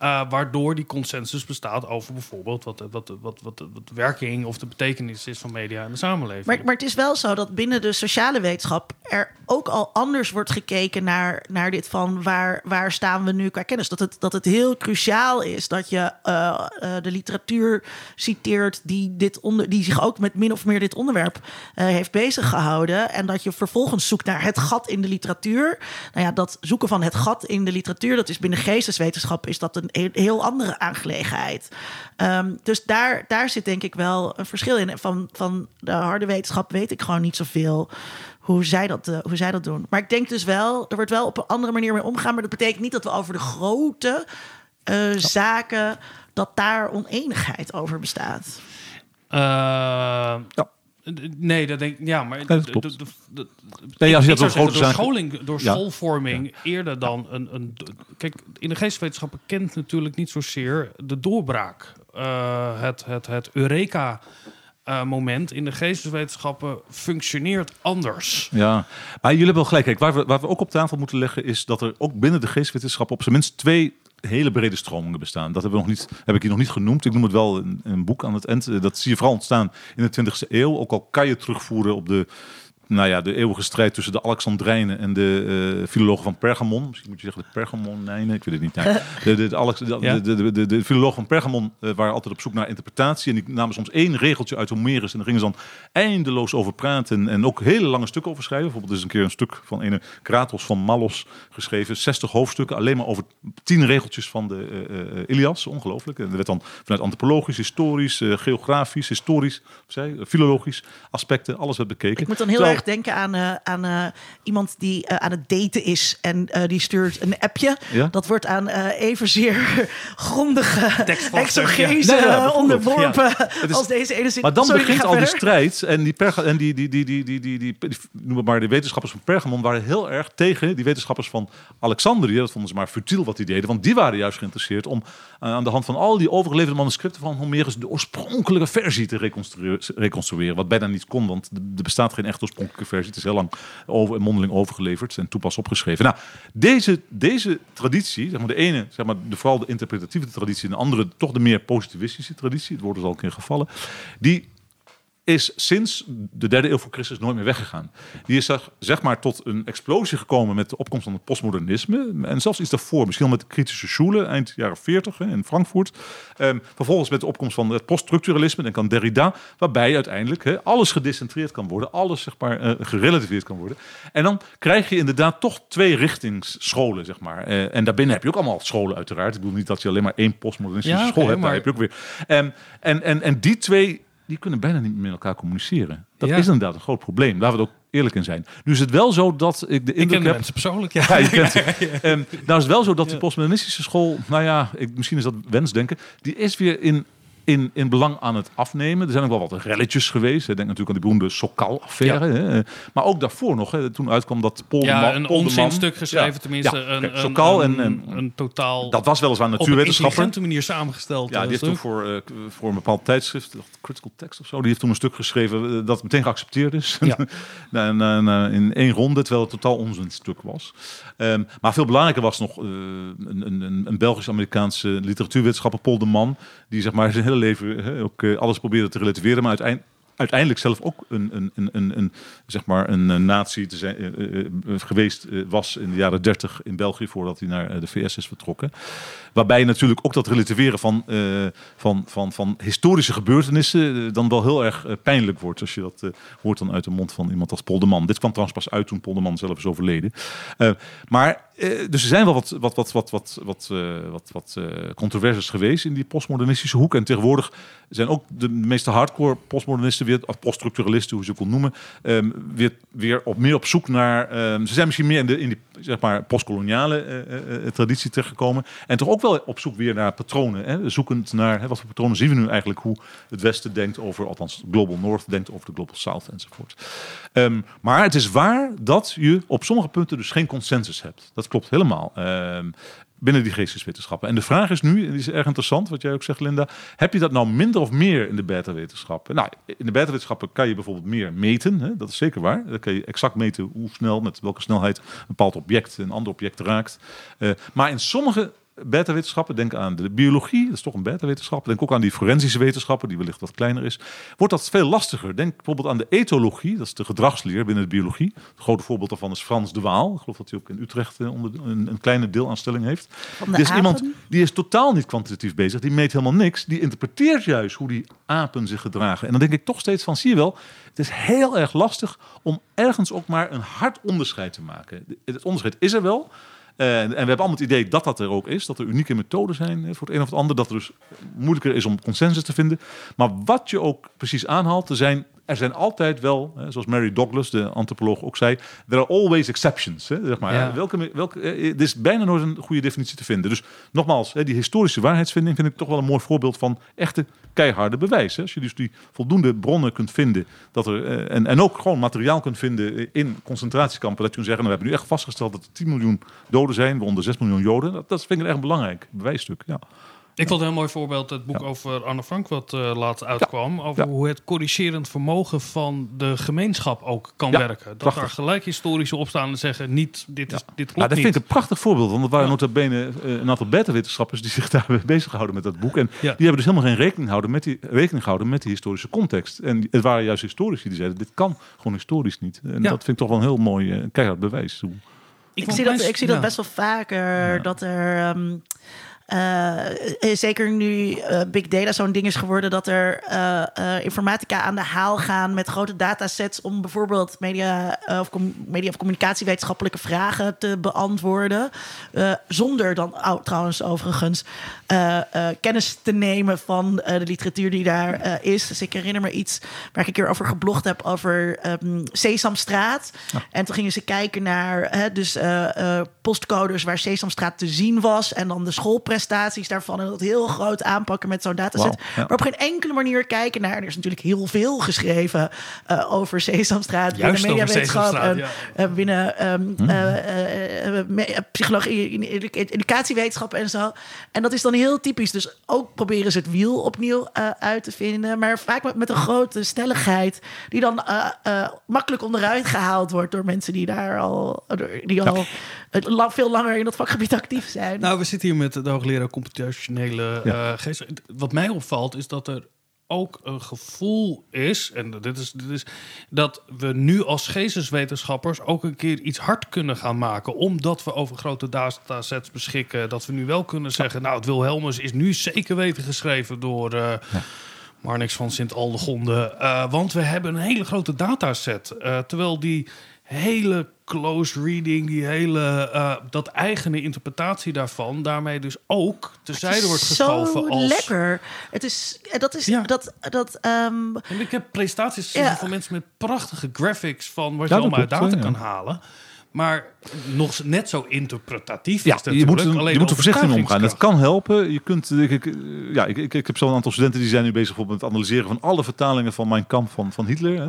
waardoor die consensus bestaat over bijvoorbeeld wat, wat, wat, wat, de- werking of de betekenis is van media in de samenleving. Maar, maar het is wel zo dat binnen de sociale wetenschap er ook al anders wordt gekeken naar, naar dit van waar, waar staan we nu qua kennis. Dat het, dat het heel cruciaal is dat je eh, eh, de literatuur citeert die, dit onder, die zich ook met min of meer dit onderwerp eh, heeft bezig gehouden. En dat je vervolgens zoekt naar het gat in de literatuur. Nou ja, dat zoeken van het gat in de literatuur, dat is binnen geesteswetenschap is dat een he- heel andere aangelegenheid. Ehm, dus daar, daar zit denk ik wel een verschil in. En Van, van de harde wetenschap weet ik gewoon niet zoveel hoe zij, dat, eh, hoe zij dat doen. Maar ik denk dus wel, er wordt wel op een andere manier mee omgaan. Maar dat betekent niet dat we over de grote eh, zaken, dat daar oneenigheid over bestaat. Eh, Ja. Nee, dat denk ik. Ja, maar. dat klopt. Nee, als je dat door scholing, door Ja. schoolvorming eerder dan een, een. Kijk, in de geesteswetenschappen kent natuurlijk niet zozeer de doorbraak. Eh, het, het, het Eureka. eh, moment in de geesteswetenschappen functioneert anders. Ja, maar jullie hebben wel gelijk. Kijk, waar we, waar we ook op tafel moeten leggen is dat er ook binnen de geestwetenschappen op zijn minst twee hele brede stromingen bestaan. Dat hebben we nog niet, heb ik hier nog niet genoemd. Ik noem het wel een, een boek aan het eind. Eh, Dat zie je vooral ontstaan in de 20e eeuw. Ook al kan je terugvoeren op de, nou ja, de eeuwige strijd tussen de Alexandrijnen en de eh filologen van Pergamon. Misschien moet je zeggen de Pergamonijnen, ik weet het niet. De, de, de, Alex, de, de, de, de, de filologen van Pergamon eh, waren altijd op zoek naar interpretatie. En die namen soms één regeltje uit Homerus. En daar gingen ze dan eindeloos over praten. En ook hele lange stukken over schrijven. Bijvoorbeeld is een keer een stuk van een Kratos van Mallos geschreven. 60 hoofdstukken. Alleen maar over 10 regeltjes van de eh, Ilias. Ongelooflijk. En er werd dan vanuit antropologisch, historisch, geografisch, historisch, zei, filologisch aspecten. Alles werd bekeken. Ik moet dan heel Terwijl- erg denken aan, eh, aan eh, iemand die eh, aan het daten is en eh, die stuurt een appje. Ja? Dat wordt aan eh, evenzeer grondige exogese ja. Ja, onderworpen is- als deze ene zin. Maar dan Sorry, begint al die verder. strijd. En die, perga, en die, die, die, die, die, die, die, die- noem het maar, de wetenschappers van Pergamon waren heel erg tegen die wetenschappers van Alexandrië. Dat vonden ze maar futiel wat die deden. Want die waren juist geïnteresseerd om aan de hand van al die overgeleverde manuscripten van Homerus de oorspronkelijke versie te reconstrueren. reconstrueren wat bijna niet kon, want er er bestaat geen echt oorspronkelijke versie. Het is heel lang over, mondeling overgeleverd en toepas opgeschreven. Nou, deze, deze traditie, zeg maar de ene, zeg maar, de, vooral de interpretatieve traditie, en de andere toch de meer positivistische traditie, het woord is al een keer gevallen, die is sinds de derde eeuw voor Christus nooit meer weggegaan. Die is zeg, zeg maar tot een explosie gekomen met de opkomst van het postmodernisme. En zelfs iets daarvoor, misschien wel met de kritische schule, eind jaren 40 hè, in Frankfurt. Ehm, vervolgens met de opkomst van het poststructuralisme, denk aan Derrida, waarbij uiteindelijk hè, alles gedecentreerd kan worden, alles zeg maar eh, gerelativeerd kan worden. En dan krijg je inderdaad toch twee richtingsscholen, zeg maar. Eh, en daarbinnen heb je ook allemaal scholen uiteraard. Ik bedoel niet dat je alleen maar één postmodernistische Ja, school hebt, daar maar- heb je ook weer. En, en, en, en die twee die kunnen bijna niet met elkaar communiceren. Dat Ja. is inderdaad een groot probleem. Laten we het ook eerlijk in zijn. Nu is het wel zo dat ik de Ik indruk ken de heb... mensen persoonlijk, ja. Ja, je kent nou is het wel zo dat die postmodernistische school, nou ja, ik, misschien is dat wensdenken, die is weer in, in, in belang aan het afnemen. Er zijn ook wel wat relletjes geweest. Denk natuurlijk aan die beroemde Sokal-affaire. hè. Maar ook daarvoor nog, hè, toen uitkwam dat Polderman... Ja, een Polderman- onzinstuk geschreven, Ja, tenminste. ja. Een, Kijk, Sokal en, een, en, een totaal dat was weliswaar op een natuurwetenschapper. manier samengesteld. Ja, eh, die heeft toen voor, eh, voor een bepaald tijdschrift, Critical Text of zo, die heeft toen een stuk geschreven eh, dat meteen geaccepteerd is. Ja. In één ronde, terwijl het totaal onzinstuk was. Ehm, maar veel belangrijker was nog eh, een, een, een, Belgisch-Amerikaanse literatuurwetenschapper, Paul de Man, die zeg maar leven hè, ook eh, alles probeerde te relativeren, maar uiteindelijk uiteindelijk zelf ook een, een, een, een, een, zeg maar een, eh, nazi te zijn, eh, geweest was in de jaren 30 in België voordat hij naar de VS is vertrokken. Waarbij natuurlijk ook dat relativeren van, van, van, van historische gebeurtenissen dan wel heel erg pijnlijk wordt. Als je dat hoort dan uit de mond van iemand als Polderman. Dit kwam trouwens pas uit toen Polderman zelf is overleden. Maar eh, dus er zijn wel wat, wat, wat, wat, wat, wat, eh, wat, wat eh, controversies geweest in die postmodernistische hoek. En tegenwoordig zijn ook de meeste hardcore postmodernisten weer, of poststructuralisten, hoe je ze ook wil noemen, ehm, weer, weer op, meer op zoek naar. ehm, ze zijn misschien meer in, de, in die zeg maar, postkoloniale traditie terechtgekomen. En toch ook wel op zoek weer naar patronen. Hè? Zoekend naar hè, wat voor patronen zien we nu eigenlijk hoe het Westen denkt over, althans Global North denkt over de Global South enzovoort. Ehm, maar het is waar dat je op sommige punten dus geen consensus hebt. Dat klopt helemaal. Ehm, binnen die geesteswetenschappen. En de vraag is nu, en die is erg interessant, wat jij ook zegt, Linda. Heb je dat nou minder of meer in de beta-wetenschappen? Nou, in de beta-wetenschappen kan je bijvoorbeeld meer meten. Hè? Dat is zeker waar. Dan kan je exact meten hoe snel, met welke snelheid een bepaald object een ander object raakt. Eh, maar in sommige beta-wetenschappen, denk aan de biologie, dat is toch een beta-wetenschap. Denk ook aan die forensische wetenschappen, die wellicht wat kleiner is. Wordt dat veel lastiger. Denk bijvoorbeeld aan de etologie, dat is de gedragsleer binnen de biologie. Het grote voorbeeld daarvan is Frans de Waal. Ik geloof dat hij ook in Utrecht eh, onder een, een kleine deelaanstelling heeft. Dit is apen? iemand die is totaal niet kwantitatief bezig. Die meet helemaal niks. Die interpreteert juist hoe die apen zich gedragen. En dan denk ik toch steeds van, zie je wel, het is heel erg lastig om ergens ook maar een hard onderscheid te maken. Het onderscheid is er wel. Eh, en we hebben allemaal het idee dat dat er ook is. Dat er unieke methoden zijn eh, voor het een of het ander. Dat het dus moeilijker is om consensus te vinden. Maar wat je ook precies aanhaalt, er zijn, er zijn altijd wel, eh, zoals Mary Douglas, de antropoloog, ook zei. There are always exceptions. Hè, zeg maar. Ja. Welke, welke, eh, er is bijna nooit een goede definitie te vinden. Dus nogmaals, hè, die historische waarheidsvinding vind ik toch wel een mooi voorbeeld van echte keiharde bewijs. Hè. Als je dus die voldoende bronnen kunt vinden, dat er, eh, en, en ook gewoon materiaal kunt vinden eh, in concentratiekampen, dat je kunt zeggen, nou, we hebben nu echt vastgesteld dat er 10 miljoen doden zijn, waaronder 6 miljoen Joden. Dat, dat vind ik een echt belangrijk bewijsstuk. Ja. Ik vond een heel mooi voorbeeld het boek over Anne Frank wat eh, laatst uitkwam. Over Ja. hoe het corrigerend vermogen van de gemeenschap ook kan Ja, werken. Dat prachtig. er gelijk historische opstaan en zeggen niet, dit, is, dit klopt Nou, dat niet. vind ik een prachtig voorbeeld, want er waren Ja. nota bene eh, een aantal beta-wetenschappers die zich daar bezig houden met dat boek. En Ja. die hebben dus helemaal geen rekening gehouden met die, rekening gehouden met die historische context. En het waren juist historici die zeiden, dit kan gewoon historisch niet. En Ja. dat vind ik toch wel een heel mooi eh, keihard bewijs. Hoe- Ik, zie, dat, ik zie dat ja. best wel vaker. Dat er. ehm, eh, zeker nu eh, big data zo'n ding is geworden, dat er eh, eh, informatica aan de haal gaan met grote datasets om bijvoorbeeld media, eh, of, media of communicatiewetenschappelijke vragen te beantwoorden. Eh, zonder dan oh, trouwens overigens eh, eh, kennis te nemen van eh, de literatuur die daar eh, is. Dus ik herinner me iets waar ik een keer over geblogd heb over ehm, Sesamstraat. En toen gingen ze kijken naar hè, dus, eh, eh, postcodes waar Sesamstraat te zien was. En dan de schoolprestaties daarvan. En dat heel groot aanpakken met zo'n dataset. Ja. Maar op geen enkele manier kijken naar... Er is natuurlijk heel veel geschreven eh, over Sesamstraat. Juist binnen over mediawetenschap en, eh, binnen ehm, eh, eh, eh, eh, psychologie, edu- educatiewetenschap en zo. En dat is dan heel typisch. Dus ook proberen ze het wiel opnieuw eh, uit te vinden. Maar vaak met, met een grote stelligheid... die dan eh, eh, makkelijk onderuit gehaald wordt... door mensen die daar al, die al veel langer in dat vakgebied actief zijn. Nou, we zitten hier met de hoogleraar computationele Ja. eh, geest. Wat mij opvalt is dat er ook een gevoel is, en dit is, dit is dat we nu als geesteswetenschappers ook een keer iets hard kunnen gaan maken, omdat we over grote datasets beschikken. Dat we nu wel kunnen zeggen, nou, het Wilhelmus is nu zeker weten geschreven door eh Marnix van Sint-Aldegonde, Eh, want we hebben een hele grote dataset. Eh, terwijl die hele close reading, die hele, eh, dat eigene interpretatie daarvan, daarmee dus ook tezijde wordt geschoven Zo als... lekker. Het is, dat is, Ja. dat, dat, ehm, En ik heb presentaties gezien Ja. van mensen met prachtige graphics van wat Ja, je allemaal uit data ja. kan halen. Maar nog net zo interpretatief Ja, is je moet, er- je moet er voorzichtig mee omgaan. Overtuigingskracht. kan helpen. Je kunt, ik, ik, ja, ik, ik, ik heb zo'n aantal studenten die zijn nu bezig met het analyseren van alle vertalingen van Mein Kampf van, van Hitler.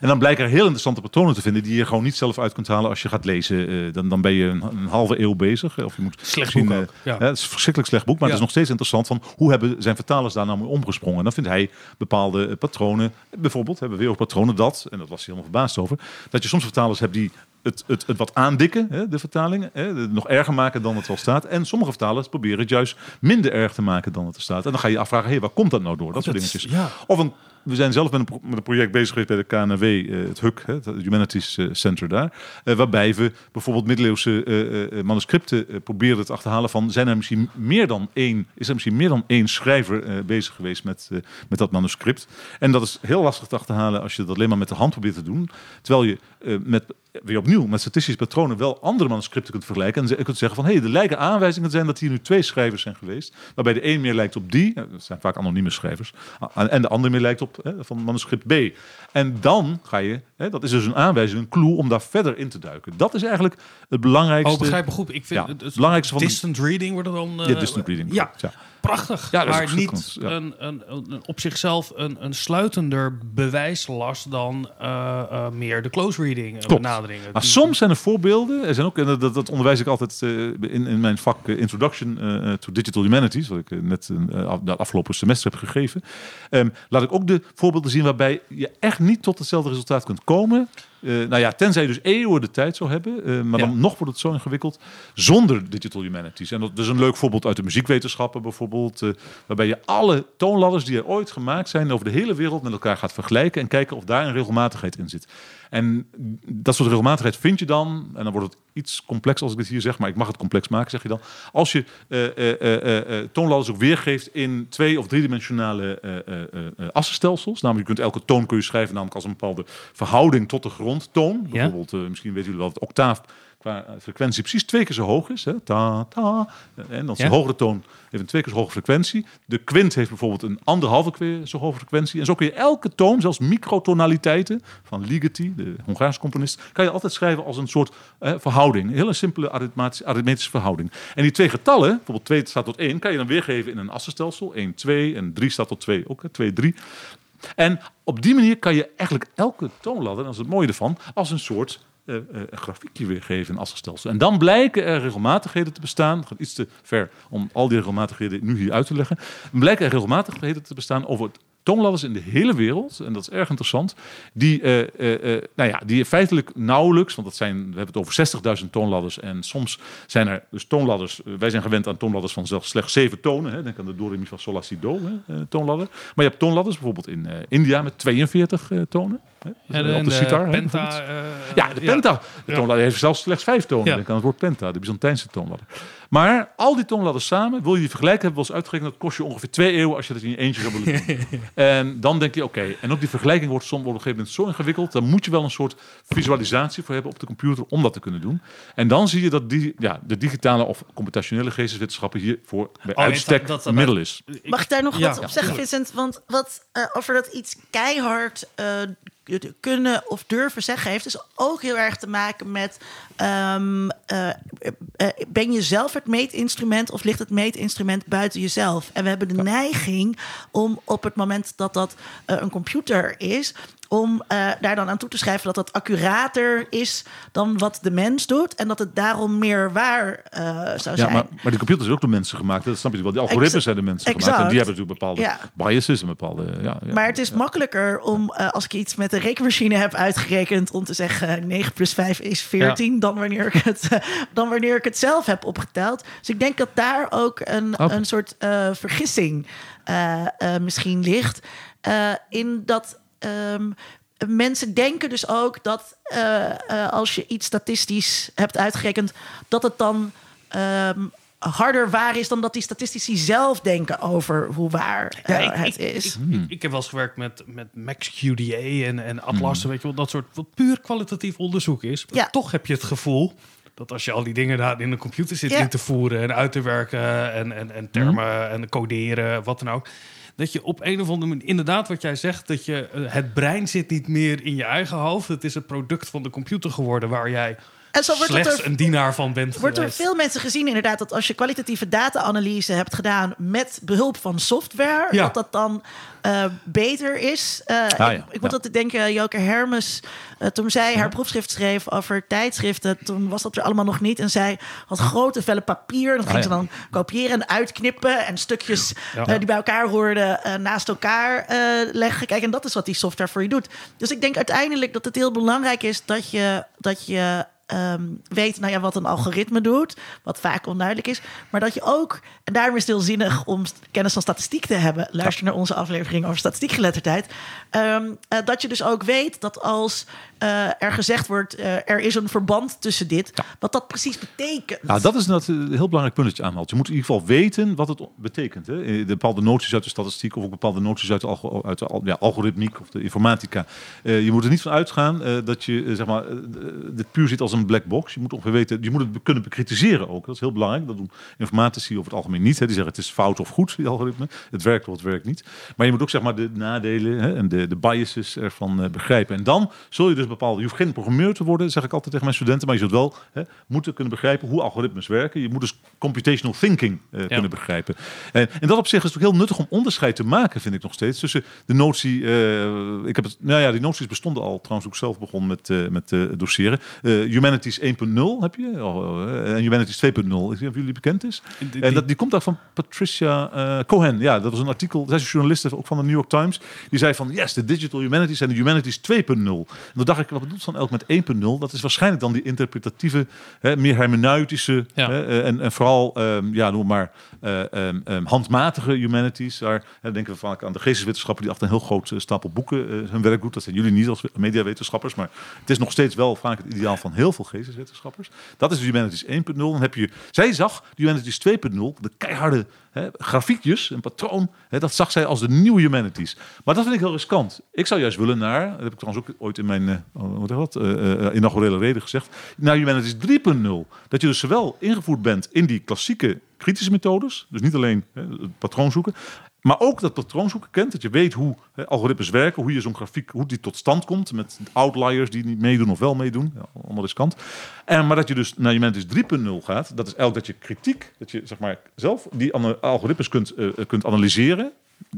En dan blijken er heel interessante patronen te vinden die je gewoon niet zelf uit kunt halen als je gaat lezen. Eh, Dan, dan ben je een, een halve eeuw bezig. Of je moet Slecht boek ook, eh, ja. het is een verschrikkelijk slecht boek, maar Ja. het is nog steeds interessant van hoe hebben zijn vertalers daar nou mee omgesprongen. Dan vindt hij bepaalde eh, patronen. Bijvoorbeeld hebben we weer ook patronen dat, en dat was hij helemaal verbaasd over, dat je soms vertalers hebt die het, het, het wat aandikken, hè, de vertalingen. Hè, de- nog erger maken dan het wel staat. En sommige vertalers proberen het juist minder erg te maken dan het er staat. En dan ga je je afvragen, hé, waar komt dat nou door? Dat soort dingetjes. ja. Of een, we zijn zelf met een, met een project bezig geweest bij de KNW, eh, het HUC, hè, het Humanities eh, Center daar. eh, waarbij we bijvoorbeeld middeleeuwse manuscripten probeerden te achterhalen van, zijn er misschien meer dan één, is er misschien meer dan één schrijver bezig geweest met, met dat manuscript? En dat is heel lastig te achterhalen als je dat alleen maar met de hand probeert te doen. Terwijl je met weer opnieuw met statistische patronen wel andere manuscripten kunt vergelijken. En je kunt zeggen van, hé, hey, er lijken aanwijzingen zijn dat hier nu twee schrijvers zijn geweest. Waarbij de een meer lijkt op die, eh, dat zijn vaak anonieme schrijvers, en de ander meer lijkt op hè, van manuscript B. En dan ga je, hè, dat is dus een aanwijzing, een clue om daar verder in te duiken. Dat is eigenlijk het belangrijkste. Oh, begrijp me goed. Ik vind Ja, het, het belangrijkste van de- distant reading wordt er dan. eh, Ja, distant reading. Ja, ja. prachtig. Ja, maar niet een, een, een, op zichzelf een, een sluitender bewijslast dan eh, eh, meer de close reading eh, benaderingen. Maar Die- soms zijn er voorbeelden. Er zijn ook, en dat, dat onderwijs ik altijd eh, in, in mijn vak eh, Introduction eh, to Digital Humanities, wat ik eh, net eh, af- afgelopen semester heb gegeven. Ehm, laat ik ook de voorbeelden zien waarbij je echt niet tot hetzelfde resultaat kunt komen. Eh, nou ja, tenzij je dus eeuwen de tijd zou hebben, eh, maar Ja. dan nog wordt het zo ingewikkeld zonder digital humanities. En dat is een leuk voorbeeld uit de muziekwetenschappen bijvoorbeeld, eh, waarbij je alle toonladders die er ooit gemaakt zijn over de hele wereld met elkaar gaat vergelijken en kijken of daar een regelmatigheid in zit. En dat soort regelmatigheid vind je dan, en dan wordt het iets complex als ik dit hier zeg, maar ik mag het complex maken, zeg je dan. Als je eh, eh, eh, eh, eh, toonladders ook weergeeft in twee- of driedimensionale assenstelsels. Namelijk, je kunt elke toon kun je schrijven namelijk als een bepaalde verhouding tot de grondtoon. Bijvoorbeeld, misschien weten jullie wel dat octaaf qua eh, frequentie precies twee keer zo hoog is. Hè? Ta, ta. En dan is Ja. de hogere toon heeft een twee keer zo hoge frequentie. De kwint heeft bijvoorbeeld een anderhalve keer zo hoge frequentie. En zo kun je elke toon, zelfs microtonaliteiten van Ligeti, de Hongaarse componist, kan je altijd schrijven als een soort eh, verhouding. Een hele simpele arithmetische, arithmetische verhouding. En die twee getallen, bijvoorbeeld 2 staat tot 1, kan je dan weergeven in een assenstelsel. 1, 2 en 3 staat tot 2, ook hè, 2, 3. En op die manier kan je eigenlijk elke toonladder, dat is het mooie ervan, als een soort eh, eh, grafiekje weergeven in assenstelsel. En dan blijken er regelmatigheden te bestaan. Het gaat iets te ver om al die regelmatigheden nu hier uit te leggen. Dan blijken er regelmatigheden te bestaan over het toonladders in de hele wereld, en dat is erg interessant, die, eh, eh, eh, nou ja, die feitelijk nauwelijks, want dat zijn, we hebben het over 60.000 toonladders, en soms zijn er dus toonladders, wij zijn gewend aan toonladders van zelfs slechts zeven tonen, hè, denk aan de do, re, mi, fa, sol, la, si, do hè, eh, toonladder. Maar je hebt toonladders bijvoorbeeld in India met 42 eh, tonen. Hè, dus, en, op de sitar. penta. Ja, de penta. De toonladder heeft zelfs slechts vijf tonen. Ja. Denk aan het woord penta, de Byzantijnse toonladder. Maar al die toonladders samen, wil je die vergelijken, hebben we wel eens uitgerekend, dat kost je ongeveer twee eeuwen als je dat in je eentje zou willen doen. en dan denk je, oké, en ook die vergelijking wordt soms op een gegeven moment zo ingewikkeld, dan moet je wel een soort visualisatie voor hebben op de computer om dat te kunnen doen. En dan zie je dat die, ja, de digitale of computationele geesteswetenschappen hiervoor bij Oh, uitstek dat- middel is. Mag ik daar nog Ja, wat op zeggen, Vincent? Want wat uh, over dat iets keihard uh, kunnen of durven zeggen heeft, is ook heel erg te maken met: um, uh, ben je zelf het meetinstrument of ligt het meetinstrument buiten jezelf? En we hebben de neiging om op het moment dat dat uh, een computer is, om uh, daar dan aan toe te schrijven dat dat accurater is dan wat de mens doet. En dat het daarom meer waar uh, zou ja, zijn. Maar, maar die computers zijn ook door mensen gemaakt. Dat snap je wel. Die algoritmes Exa zijn de mensen exact. gemaakt. En die hebben natuurlijk bepaalde Ja. biases en bepaalde... Ja, ja, Maar het is ja. makkelijker om, uh, als ik iets met een rekenmachine heb uitgerekend, om te zeggen 9 plus 5 is 14, dan, wanneer ik het, dan wanneer ik het zelf heb opgeteld. Dus ik denk dat daar ook een, Oké. een soort uh, vergissing misschien ligt. in dat. Um, mensen denken dus ook dat uh, uh, als je iets statistisch hebt uitgerekend, dat het dan um, harder waar is dan dat die statistici zelf denken over hoe waar eh, ik, het ik, is. Ik, ik, ik heb wel eens gewerkt met, met MaxQDA en, en Atlas, weet je wel, dat soort wat puur kwalitatief onderzoek is. Maar Ja. toch heb je het gevoel dat als je al die dingen daar in de computer zit Ja. in te voeren en uit te werken en, en, en termen en coderen, wat dan ook. Dat je op een of andere manier, inderdaad wat jij zegt, dat je eh, het brein zit niet meer in je eigen hoofd. Het is een product van de computer geworden waar jij En zo wordt slechts er- een dienaar van bent Wordt door geweest. veel mensen gezien inderdaad dat als je kwalitatieve data-analyse hebt gedaan met behulp van software, Ja. dat dat dan eh, beter is. Eh, ik, ja, ik moet ja. altijd denken, Joke Hermes, eh, toen zij haar proefschrift schreef over tijdschriften, toen was dat er allemaal nog niet. En zij had grote vellen papier. Dat ging Ah, ze ja. dan kopiëren en uitknippen en stukjes Ja. eh, die bij elkaar hoorden eh, naast elkaar eh, leggen. Kijk, en dat is wat die software voor je doet. Dus ik denk uiteindelijk dat het heel belangrijk is dat je, dat je ehm, weet nou ja, wat een algoritme doet, wat vaak onduidelijk is. Maar dat je ook, en daarom is het heel zinnig om kennis van statistiek te hebben. Luister naar onze aflevering over statistiekgeletterdheid. Ehm, eh, dat je dus ook weet dat als eh, er gezegd wordt, eh, er is een verband tussen dit, wat dat precies betekent. Nou, dat is dat een heel belangrijk punt dat je aanhaalt. Je moet in ieder geval weten wat het betekent. Hè? De bepaalde noties uit de statistiek of ook bepaalde noties uit de, algo- uit de ja, algoritmiek of de informatica. Je moet er niet van uitgaan dat je zeg maar, dit puur ziet als een black box. Je moet ongeveer weten, je moet het kunnen bekritiseren ook. Dat is heel belangrijk. Dat doen informatici over het algemeen niet. Hè? Die zeggen het is fout of goed, die algoritme. Het werkt of het werkt niet. Maar je moet ook zeg maar de nadelen hè, en de, de biases ervan eh, begrijpen. En dan zul je dus bepaalde. Je hoeft geen programmeur te worden, zeg ik altijd tegen mijn studenten. Maar je zult wel hè, moeten kunnen begrijpen hoe algoritmes werken. Je moet dus computational thinking eh, kunnen begrijpen. En in dat opzicht is het ook heel nuttig om onderscheid te maken, vind ik nog steeds. Tussen de notie. eh, ik heb het, nou ja, die noties bestonden al trouwens ook zelf begon met, met doseren. Eh, Humanities 1.0 heb je. Eh, en Humanities 2.0. Ik weet niet of jullie bekend is. Die- En dat, die komt daar van Patricia eh, Cohen. Ja, dat was een artikel. Zij is een journaliste ook van de New York Times. Die zei van, yes, de digital humanities en de humanities 2.0. En toen dacht ik, wat bedoelt dan elk met 1.0? Dat is waarschijnlijk dan die interpretatieve, hè, meer hermeneutische Ja. hè, eh, en, en vooral, ehm, ja, noem maar, eh, ehm, ehm, handmatige humanities. Daar hè, denken we vaak aan de geesteswetenschappen die achter een heel groot stapel boeken hun werk doet. Dat zijn jullie niet als mediawetenschappers, maar het is nog steeds wel vaak het ideaal van heel veel geesteswetenschappers. Dat is humanities 1.0. Dan heb je, zij zag humanities 2.0, de keiharde hè, grafiekjes, een patroon, hè, dat zag zij als de nieuwe humanities. Maar dat vind ik heel riskant. Ik zou juist willen naar, dat heb ik trouwens ook ooit in mijn eh, hoe heet dat, eh, inaugurele reden gezegd, naar humanities 3.0. Dat je dus zowel ingevoerd bent in die klassieke kritische methodes, dus niet alleen hè, het patroon zoeken, maar ook dat patroon zoeken kent, dat je weet hoe algoritmes werken, hoe je zo'n grafiek, hoe die tot stand komt met outliers die niet meedoen of wel meedoen, ja, riskant. En maar dat je dus naar humanities 3.0 gaat, dat is elk dat je kritiek, dat je zeg maar zelf die algoritmes kunt, eh, kunt analyseren,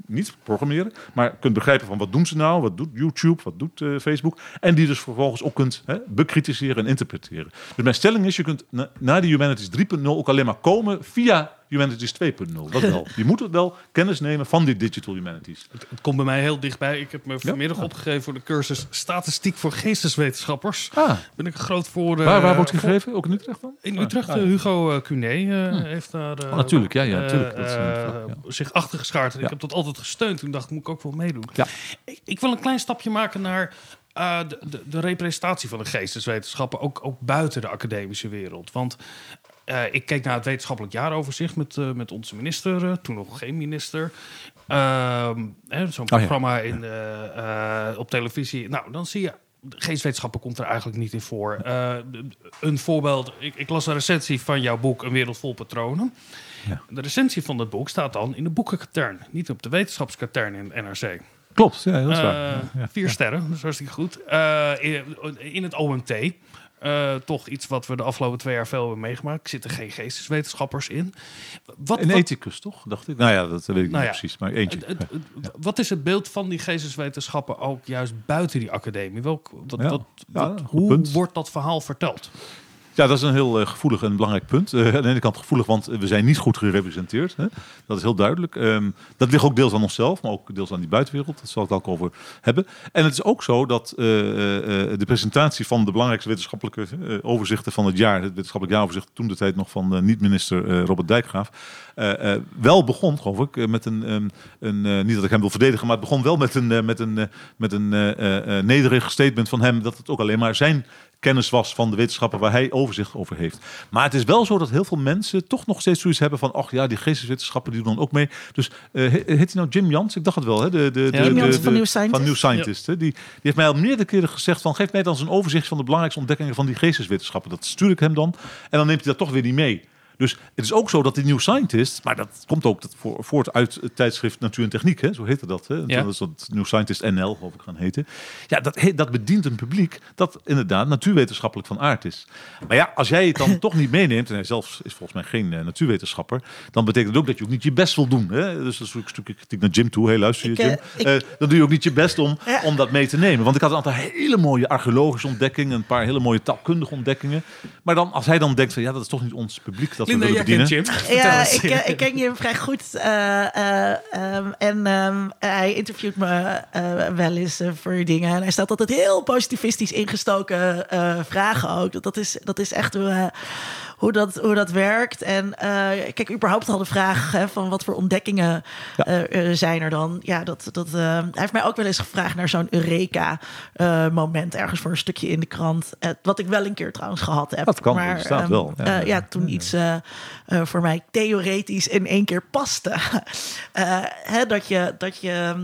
niet programmeren, maar kunt begrijpen van wat doen ze nou, wat doet YouTube, wat doet eh, Facebook. En die dus vervolgens ook kunt bekritiseren en interpreteren. Dus mijn stelling is, je kunt na, naar die Humanities 3.0 ook alleen maar komen via Humanities 2.0. Dat wel. Je moet wel kennis nemen van die digital humanities. Het, het komt bij mij heel dichtbij. Ik heb me vanmiddag opgegeven voor de cursus Statistiek voor Geesteswetenschappers. Ah, Ben ik groot voor... eh, waar, waar wordt voor- gegeven? Ook in Utrecht dan? In Utrecht, ah, eh, Hugo eh, Cuné eh, heeft daar eh, Oh, natuurlijk, ja, ja, eh, natuurlijk. Dat is eh, zich achter geschaard. En Ja. Ik heb dat altijd gesteund. Toen dacht ik, moet ik ook wel meedoen. Ja. Ik, ik wil een klein stapje maken naar eh, de, de, de representatie van de geesteswetenschappen, ook, ook buiten de academische wereld. Want eh, ik keek naar het wetenschappelijk jaaroverzicht met, eh, met onze minister, eh, toen nog geen minister. Ehm, Zo'n Oh ja. programma in, op televisie. Nou, dan zie je. Geestwetenschappen komt er eigenlijk niet in voor. Een voorbeeld, ik, ik las een recensie van jouw boek Een wereld vol patronen. Ja. De recensie van dat boek staat dan in de boekenkatern, niet op de wetenschapskatern in NRC. Klopt, ja, dat is waar. Eh, Ja. Vier sterren, dat is hartstikke goed. In, in het OMT. Eh, toch iets wat we de afgelopen twee jaar veel hebben meegemaakt. Zitten geen geesteswetenschappers in. Wat, Een wat, ethicus, toch? Dacht ik. Nou ja, dat weet ik Nou niet ja. precies, maar eentje. het- het- het- wat is het beeld van die geesteswetenschappen ook juist buiten die academie? Welk, wat, Ja. hoe punt. wordt dat verhaal verteld? Ja, dat is een heel eh, gevoelig en belangrijk punt. Eh, aan de ene kant gevoelig, want we zijn niet goed gerepresenteerd. Hè? Dat is heel duidelijk. Ehm, dat ligt ook deels aan onszelf, maar ook deels aan die buitenwereld. Daar zal ik het ook over hebben. En het is ook zo dat eh, eh, eh, de presentatie van de belangrijkste wetenschappelijke eh, overzichten van het jaar, het wetenschappelijk jaaroverzicht, toen de tijd nog van eh, niet-minister eh, Robert Dijkgraaf, eh, eh, wel begon, geloof ik, eh, met een, ehm, een eh, niet dat ik hem wil verdedigen, maar het begon wel met een, eh, met een, eh, met een eh, eh, eh, nederig statement van hem dat het ook alleen maar zijn kennis was van de wetenschappen waar hij overzicht over heeft. Maar het is wel zo dat heel veel mensen toch nog steeds zoiets hebben van, ach ja, die geesteswetenschappen die doen dan ook mee. Dus he- heet hij nou Jim Jans? Ik dacht het wel, hè? De, de, de, Jim de- Jans de- van New Scientist. Van New Scientist hè? Die, die heeft mij al meerdere keren gezegd van, geef mij dan eens een overzicht van de belangrijkste ontdekkingen van die geesteswetenschappen. Dat stuur ik hem dan. En dan neemt hij dat toch weer niet mee. Dus het is ook zo dat die New Scientist, maar dat komt ook dat voor- voort uit het tijdschrift Natuur en Techniek, hè? zo heette dat. Hè? Ja. Dat is dat New Scientist NL, geloof ik, gaan heten. Ja, dat, dat bedient een publiek dat inderdaad natuurwetenschappelijk van aard is. Maar ja, als jij het dan toch niet meeneemt, en hij zelf is volgens mij geen eh, natuurwetenschapper, dan betekent het ook dat je ook niet je best wil doen. Hè? Dus dat is een stukje kritiek naar Jim toe. Hey, luister je, Ik, eh, Jim. ik- Eh, dan doe je ook niet je best om, Ja. om dat mee te nemen. Want ik had een aantal hele mooie archeologische ontdekkingen, een paar hele mooie taalkundige ontdekkingen. Maar dan, als hij dan denkt van ja, dat is toch niet ons publiek dat Linda, we willen bedienen. Jim. Ja, ik, eh, ik ken je vrij goed. eh, eh, ehm, en ehm, hij interviewt me eh, wel eens voor dingen. En hij stelt altijd heel positivistisch ingestoken eh, vragen ook. Dat, dat, is, dat is echt hoe, dat, hoe dat werkt. En eh, kijk, überhaupt al de vraag hè, van wat voor ontdekkingen Ja. eh, zijn er dan. Ja, dat, dat, eh, hij heeft mij ook wel eens gevraagd naar zo'n Eureka-moment ergens voor een stukje in de krant. Wat ik wel een keer trouwens gehad heb. Dat kan, maar, staat ehm, wel. Ja, ja. ja, toen iets voor mij theoretisch in één keer paste. Hè, dat je, dat je,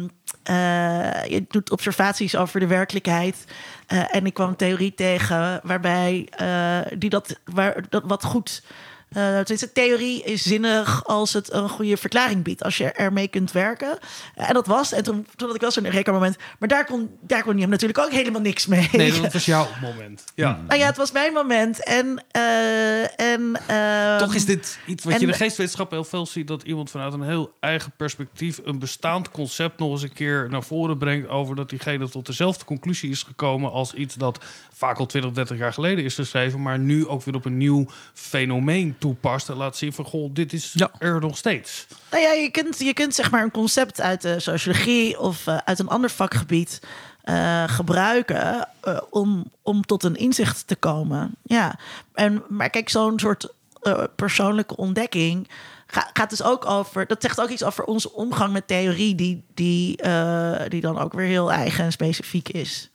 eh, je doet observaties over de werkelijkheid. eh, en ik kwam een theorie tegen waarbij eh, die dat, waar, dat wat goed. Eh tenminste, theorie is zinnig als het een goede verklaring biedt. Als je ermee kunt werken. Eh, en dat was. En toen, toen had ik wel zo'n rekenmoment. Maar daar kon, daar kon je hem natuurlijk ook helemaal niks mee. Nee, dat was jouw moment. Ja. Nou ja, het was mijn moment. En, eh, en ehm, Toch is dit iets wat en- je in de geestwetenschap heel veel ziet... dat iemand vanuit een heel eigen perspectief... een bestaand concept nog eens een keer naar voren brengt... over dat diegene tot dezelfde conclusie is gekomen... als iets dat vaak al 20, 30 jaar geleden is geschreven... maar nu ook weer op een nieuw fenomeen toepast... en laat zien van, goh, dit is Ja. er nog steeds. Nou ja, je kunt, je kunt zeg maar een concept uit de sociologie of eh, uit een ander vakgebied eh, gebruiken eh, om, om tot een inzicht te komen. Ja, en, maar kijk, zo'n soort eh, persoonlijke ontdekking ga- gaat dus ook over. Dat zegt ook iets over onze omgang met theorie, die, die, eh, die dan ook weer heel eigen en specifiek is.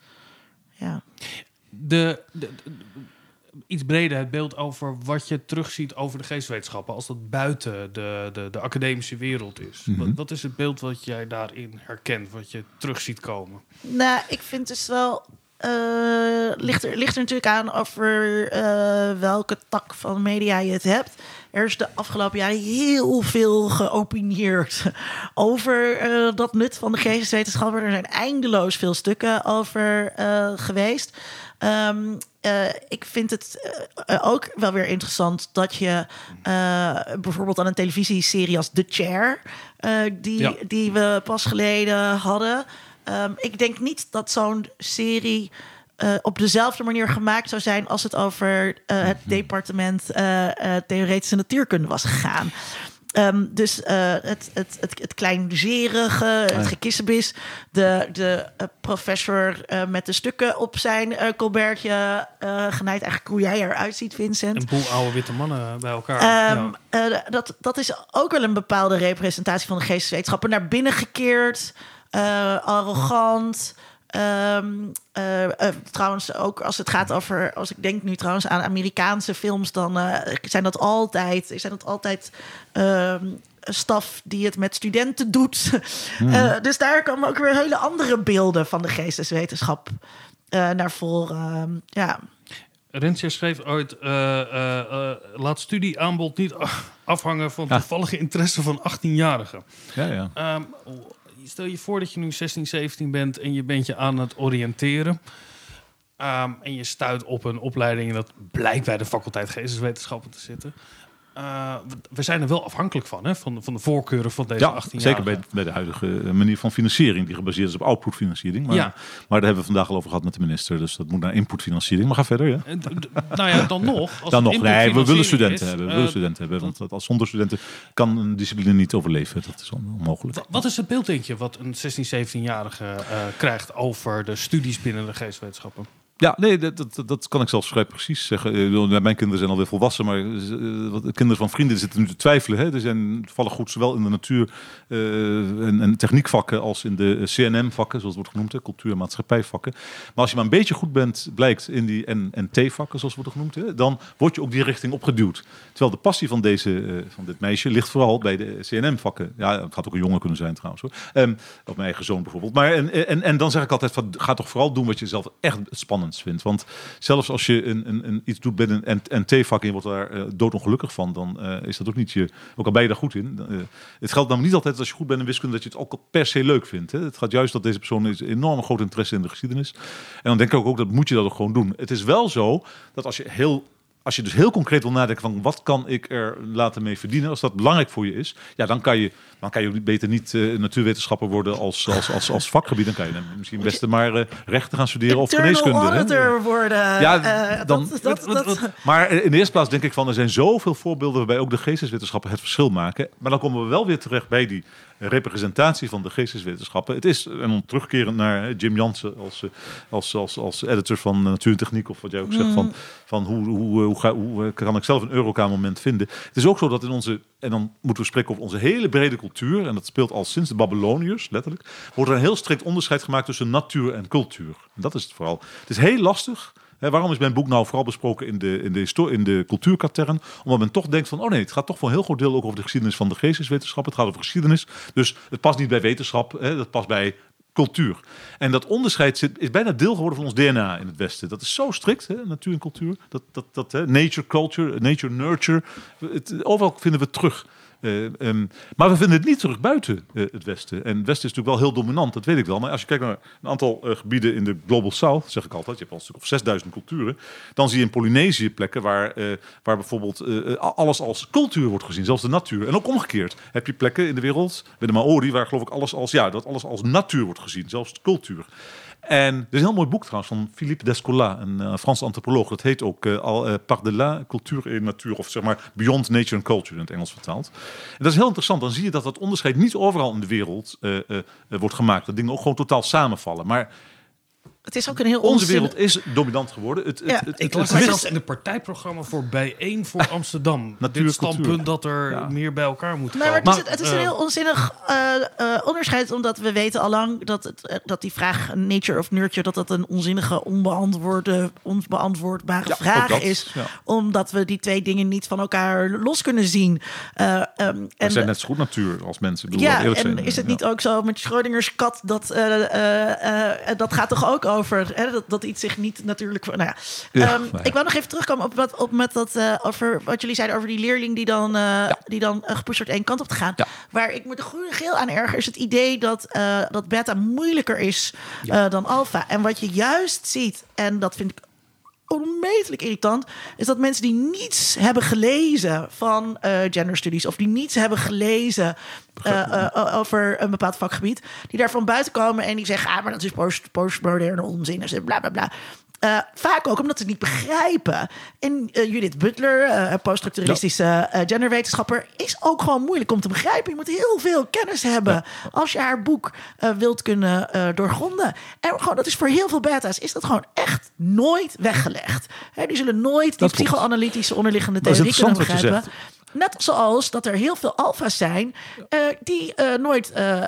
Ja. de, de- de- iets breder het beeld over wat je terugziet over de geestwetenschappen als dat buiten de, de, de academische wereld is. wat, wat is het beeld wat jij daarin herkent, wat je terug ziet komen? Nou, ik vind dus wel. eh, ligt, er, ligt er natuurlijk aan over eh, welke tak van media je het hebt. Er is de afgelopen jaren heel veel geopinieerd over eh, dat nut van de geesteswetenschappen. Er zijn eindeloos veel stukken over eh, geweest. Ehm, eh, ik vind het eh, ook wel weer interessant dat je eh, bijvoorbeeld aan een televisieserie als The Chair, eh, die, Ja. die we pas geleden hadden. Ehm, ik denk niet dat zo'n serie eh, op dezelfde manier gemaakt zou zijn als het over eh, het departement eh, eh, theoretische natuurkunde was gegaan. Ehm, dus eh, het, het, het, het kleinzerige, het gekissebis, de, de eh, professor eh, met de stukken op zijn eh colbertje eh genaaid. Eigenlijk hoe jij eruit ziet, Vincent. Een boel oude witte mannen bij elkaar. Ehm, Ja. eh, dat, dat is ook wel een bepaalde representatie van de geesteswetenschappen. Naar binnen gekeerd, eh, arrogant. Ehm, eh, eh, trouwens, ook als het gaat over, als ik denk nu trouwens aan Amerikaanse films, dan eh, zijn dat altijd, zijn dat altijd ehm, staf die het met studenten doet. Eh, dus daar komen ook weer hele andere beelden van de geesteswetenschap eh, naar voren. Ehm, ja. Rensje schreef ooit: eh, eh, eh, laat studieaanbod niet afhangen van Ja. toevallige interesse van 18-jarigen. Ja, ja. Ehm, stel je voor dat je nu 16, 17 bent en je bent je aan het oriënteren. Ehm, en je stuit op een opleiding dat blijkt bij de faculteit geesteswetenschappen te zitten. Eh, we- zijn er wel afhankelijk van, hè? Van, van de voorkeuren van deze Ja, 18 zeker bij, bij de huidige manier van financiering, die gebaseerd is op outputfinanciering. Maar, Ja. maar daar hebben we vandaag al over gehad met de minister, dus dat moet naar inputfinanciering. Maar ga verder, ja. D- nou ja, dan nog. Als Dan nog, nee, we willen studenten is, hebben. We eh, willen studenten hebben, want dat- als zonder studenten kan een discipline niet overleven. Dat is on- onmogelijk. Wa- Wat is het beeld, denk je, wat een 16, 17-jarige eh, krijgt over de studies binnen de geestwetenschappen? Ja, nee, dat, dat, dat kan ik zelfs vrij precies zeggen. Mijn kinderen zijn alweer volwassen, maar eh, kinderen van vrienden zitten nu te twijfelen. Hè. Er zijn vallen goed zowel in de natuur- eh, en, en techniekvakken als in de CNM-vakken, zoals het wordt genoemd, hè, cultuur- en maatschappijvakken. Maar als je maar een beetje goed bent, blijkt in die N- en T-vakken, zoals wordt genoemd, hè, dan word je ook die richting opgeduwd. Terwijl de passie van, deze, eh, van dit meisje ligt vooral bij de CNM-vakken. Ja, het had ook een jongen kunnen zijn trouwens. Hoor. Ehm, of mijn eigen zoon bijvoorbeeld. Maar en, en, en dan zeg ik altijd, van, ga toch vooral doen wat je zelf echt het vindt. Want zelfs als je een, een, een, iets doet binnen een NT-vak en je wordt daar eh, doodongelukkig van, dan eh, is dat ook niet je, ook al ben je daar goed in. eh, het geldt namelijk niet altijd als je goed bent in wiskunde dat je het ook per se leuk vindt. Hè. Het gaat juist dat deze persoon is enorm groot interesse in de geschiedenis. En dan denk ik ook, ook dat moet je dat ook gewoon doen. Het is wel zo dat als je heel als je dus heel concreet wil nadenken van wat kan ik er laten mee verdienen, als dat belangrijk voor je is, ja, dan kan je, dan kan je beter niet eh, natuurwetenschapper worden als, als, als, als vakgebied. Dan kan je dan misschien best maar eh, rechten gaan studeren of geneeskunde. hè. worden. Ja, eh, dan- dat, dat, Maar in de eerste plaats denk ik van, er zijn zoveel voorbeelden waarbij ook de geesteswetenschappen het verschil maken. Maar dan komen we wel weer terecht bij die representatie van de geesteswetenschappen. Het is, en om terugkerend naar Jim Jansen als, eh, als, als, als editor van Natuur en Techniek, of wat jij ook zegt, van, van hoe, hoe, hoe, ga, hoe eh, kan ik zelf een Eureka-moment vinden. Het is ook zo dat in onze, en dan moeten we spreken over onze hele brede cultuur, en dat speelt al sinds de Babyloniërs, letterlijk, wordt er een heel strikt onderscheid gemaakt tussen natuur en cultuur. En dat is het vooral. Het is heel lastig Waarom is mijn boek nou vooral besproken in de, in de, in de cultuurkatern? Omdat men toch denkt van, oh nee, het gaat toch voor een heel groot deel ook over de geschiedenis van de geesteswetenschap. Het gaat over geschiedenis. Dus het past niet bij wetenschap, dat past bij cultuur. En dat onderscheid zit, is bijna deel geworden van ons DNA in het Westen. Dat is zo strikt, natuur en cultuur. Dat, dat, dat, nature, culture, nature, nurture. Het, overal vinden we terug. Eh, ehm, maar we vinden het niet terug buiten eh, het Westen. En het Westen is natuurlijk wel heel dominant, dat weet ik wel. Maar als je kijkt naar een aantal eh, gebieden in de Global South, zeg ik altijd, je hebt al een stuk of 6000 culturen. Dan zie je in Polynesië plekken waar, waar bijvoorbeeld alles als cultuur wordt gezien, zelfs de natuur. En ook omgekeerd heb je plekken in de wereld, bij de Maori, waar geloof ik alles als, ja, dat alles als natuur wordt gezien, zelfs cultuur. En er is een heel mooi boek trouwens van Philippe Descola, een uh, Franse antropoloog. Dat heet ook uh, al uh, Par-delà cultuur et natuur, of zeg maar Beyond Nature and Culture in het Engels vertaald. En dat is heel interessant. Dan zie je dat dat onderscheid niet overal in de wereld wordt gemaakt. Dat dingen ook gewoon totaal samenvallen. Maar het is ook een heel onze onzin... wereld is dominant geworden. Het, Ja, het, het, Ik het, las het- in het partijprogramma voor bijeen voor Amsterdam. Natuur, Dit standpunt cultuur. dat er Ja. meer bij elkaar moet Nee, maar komen. het is, het is een Eh, heel onzinnig eh, eh, onderscheid, omdat we weten allang dat, het, eh, dat die vraag nature of nurture, dat dat een onzinnige, onbeantwoorde, onbeantwoordbare Ja, vraag dat, is, ja. omdat we die twee dingen niet van elkaar los kunnen zien. Eh, ehm, we en zijn net zo goed natuur als mensen. Bedoel, ja, en zijn. is het Ja. niet ook zo met Schrodingers kat dat eh, eh, eh, dat gaat toch ook over hè, dat, dat iets zich niet natuurlijk. Nou ja. Ja, Ehm, ja. Ik wou nog even terugkomen op wat op met dat eh, over wat jullie zeiden over die leerling die dan eh, die dan uh, gepusht wordt één kant op te gaan. Waar ik me de groene geel aan erger is het idee dat dat beta moeilijker is dan alfa. En wat je juist ziet en dat vind ik onmetelijk irritant, is dat mensen die niets hebben gelezen van eh genderstudies of die niets hebben gelezen eh, eh, over een bepaald vakgebied, die daarvan buiten komen en die zeggen, ah, maar dat is post, postmoderne onzin en bla bla bla. Eh, vaak ook omdat ze het niet begrijpen. En eh, Judith Butler, een poststructuralistische genderwetenschapper, is ook gewoon moeilijk om te begrijpen. Je moet heel veel kennis hebben als je haar boek wilt kunnen doorgronden. En gewoon, dat is voor heel veel beta's is dat gewoon echt nooit weggelegd. Hè, die zullen nooit die klopt. psychoanalytische onderliggende theorie kunnen begrijpen. Net zoals dat er heel veel alfa's zijn eh, die eh, nooit eh,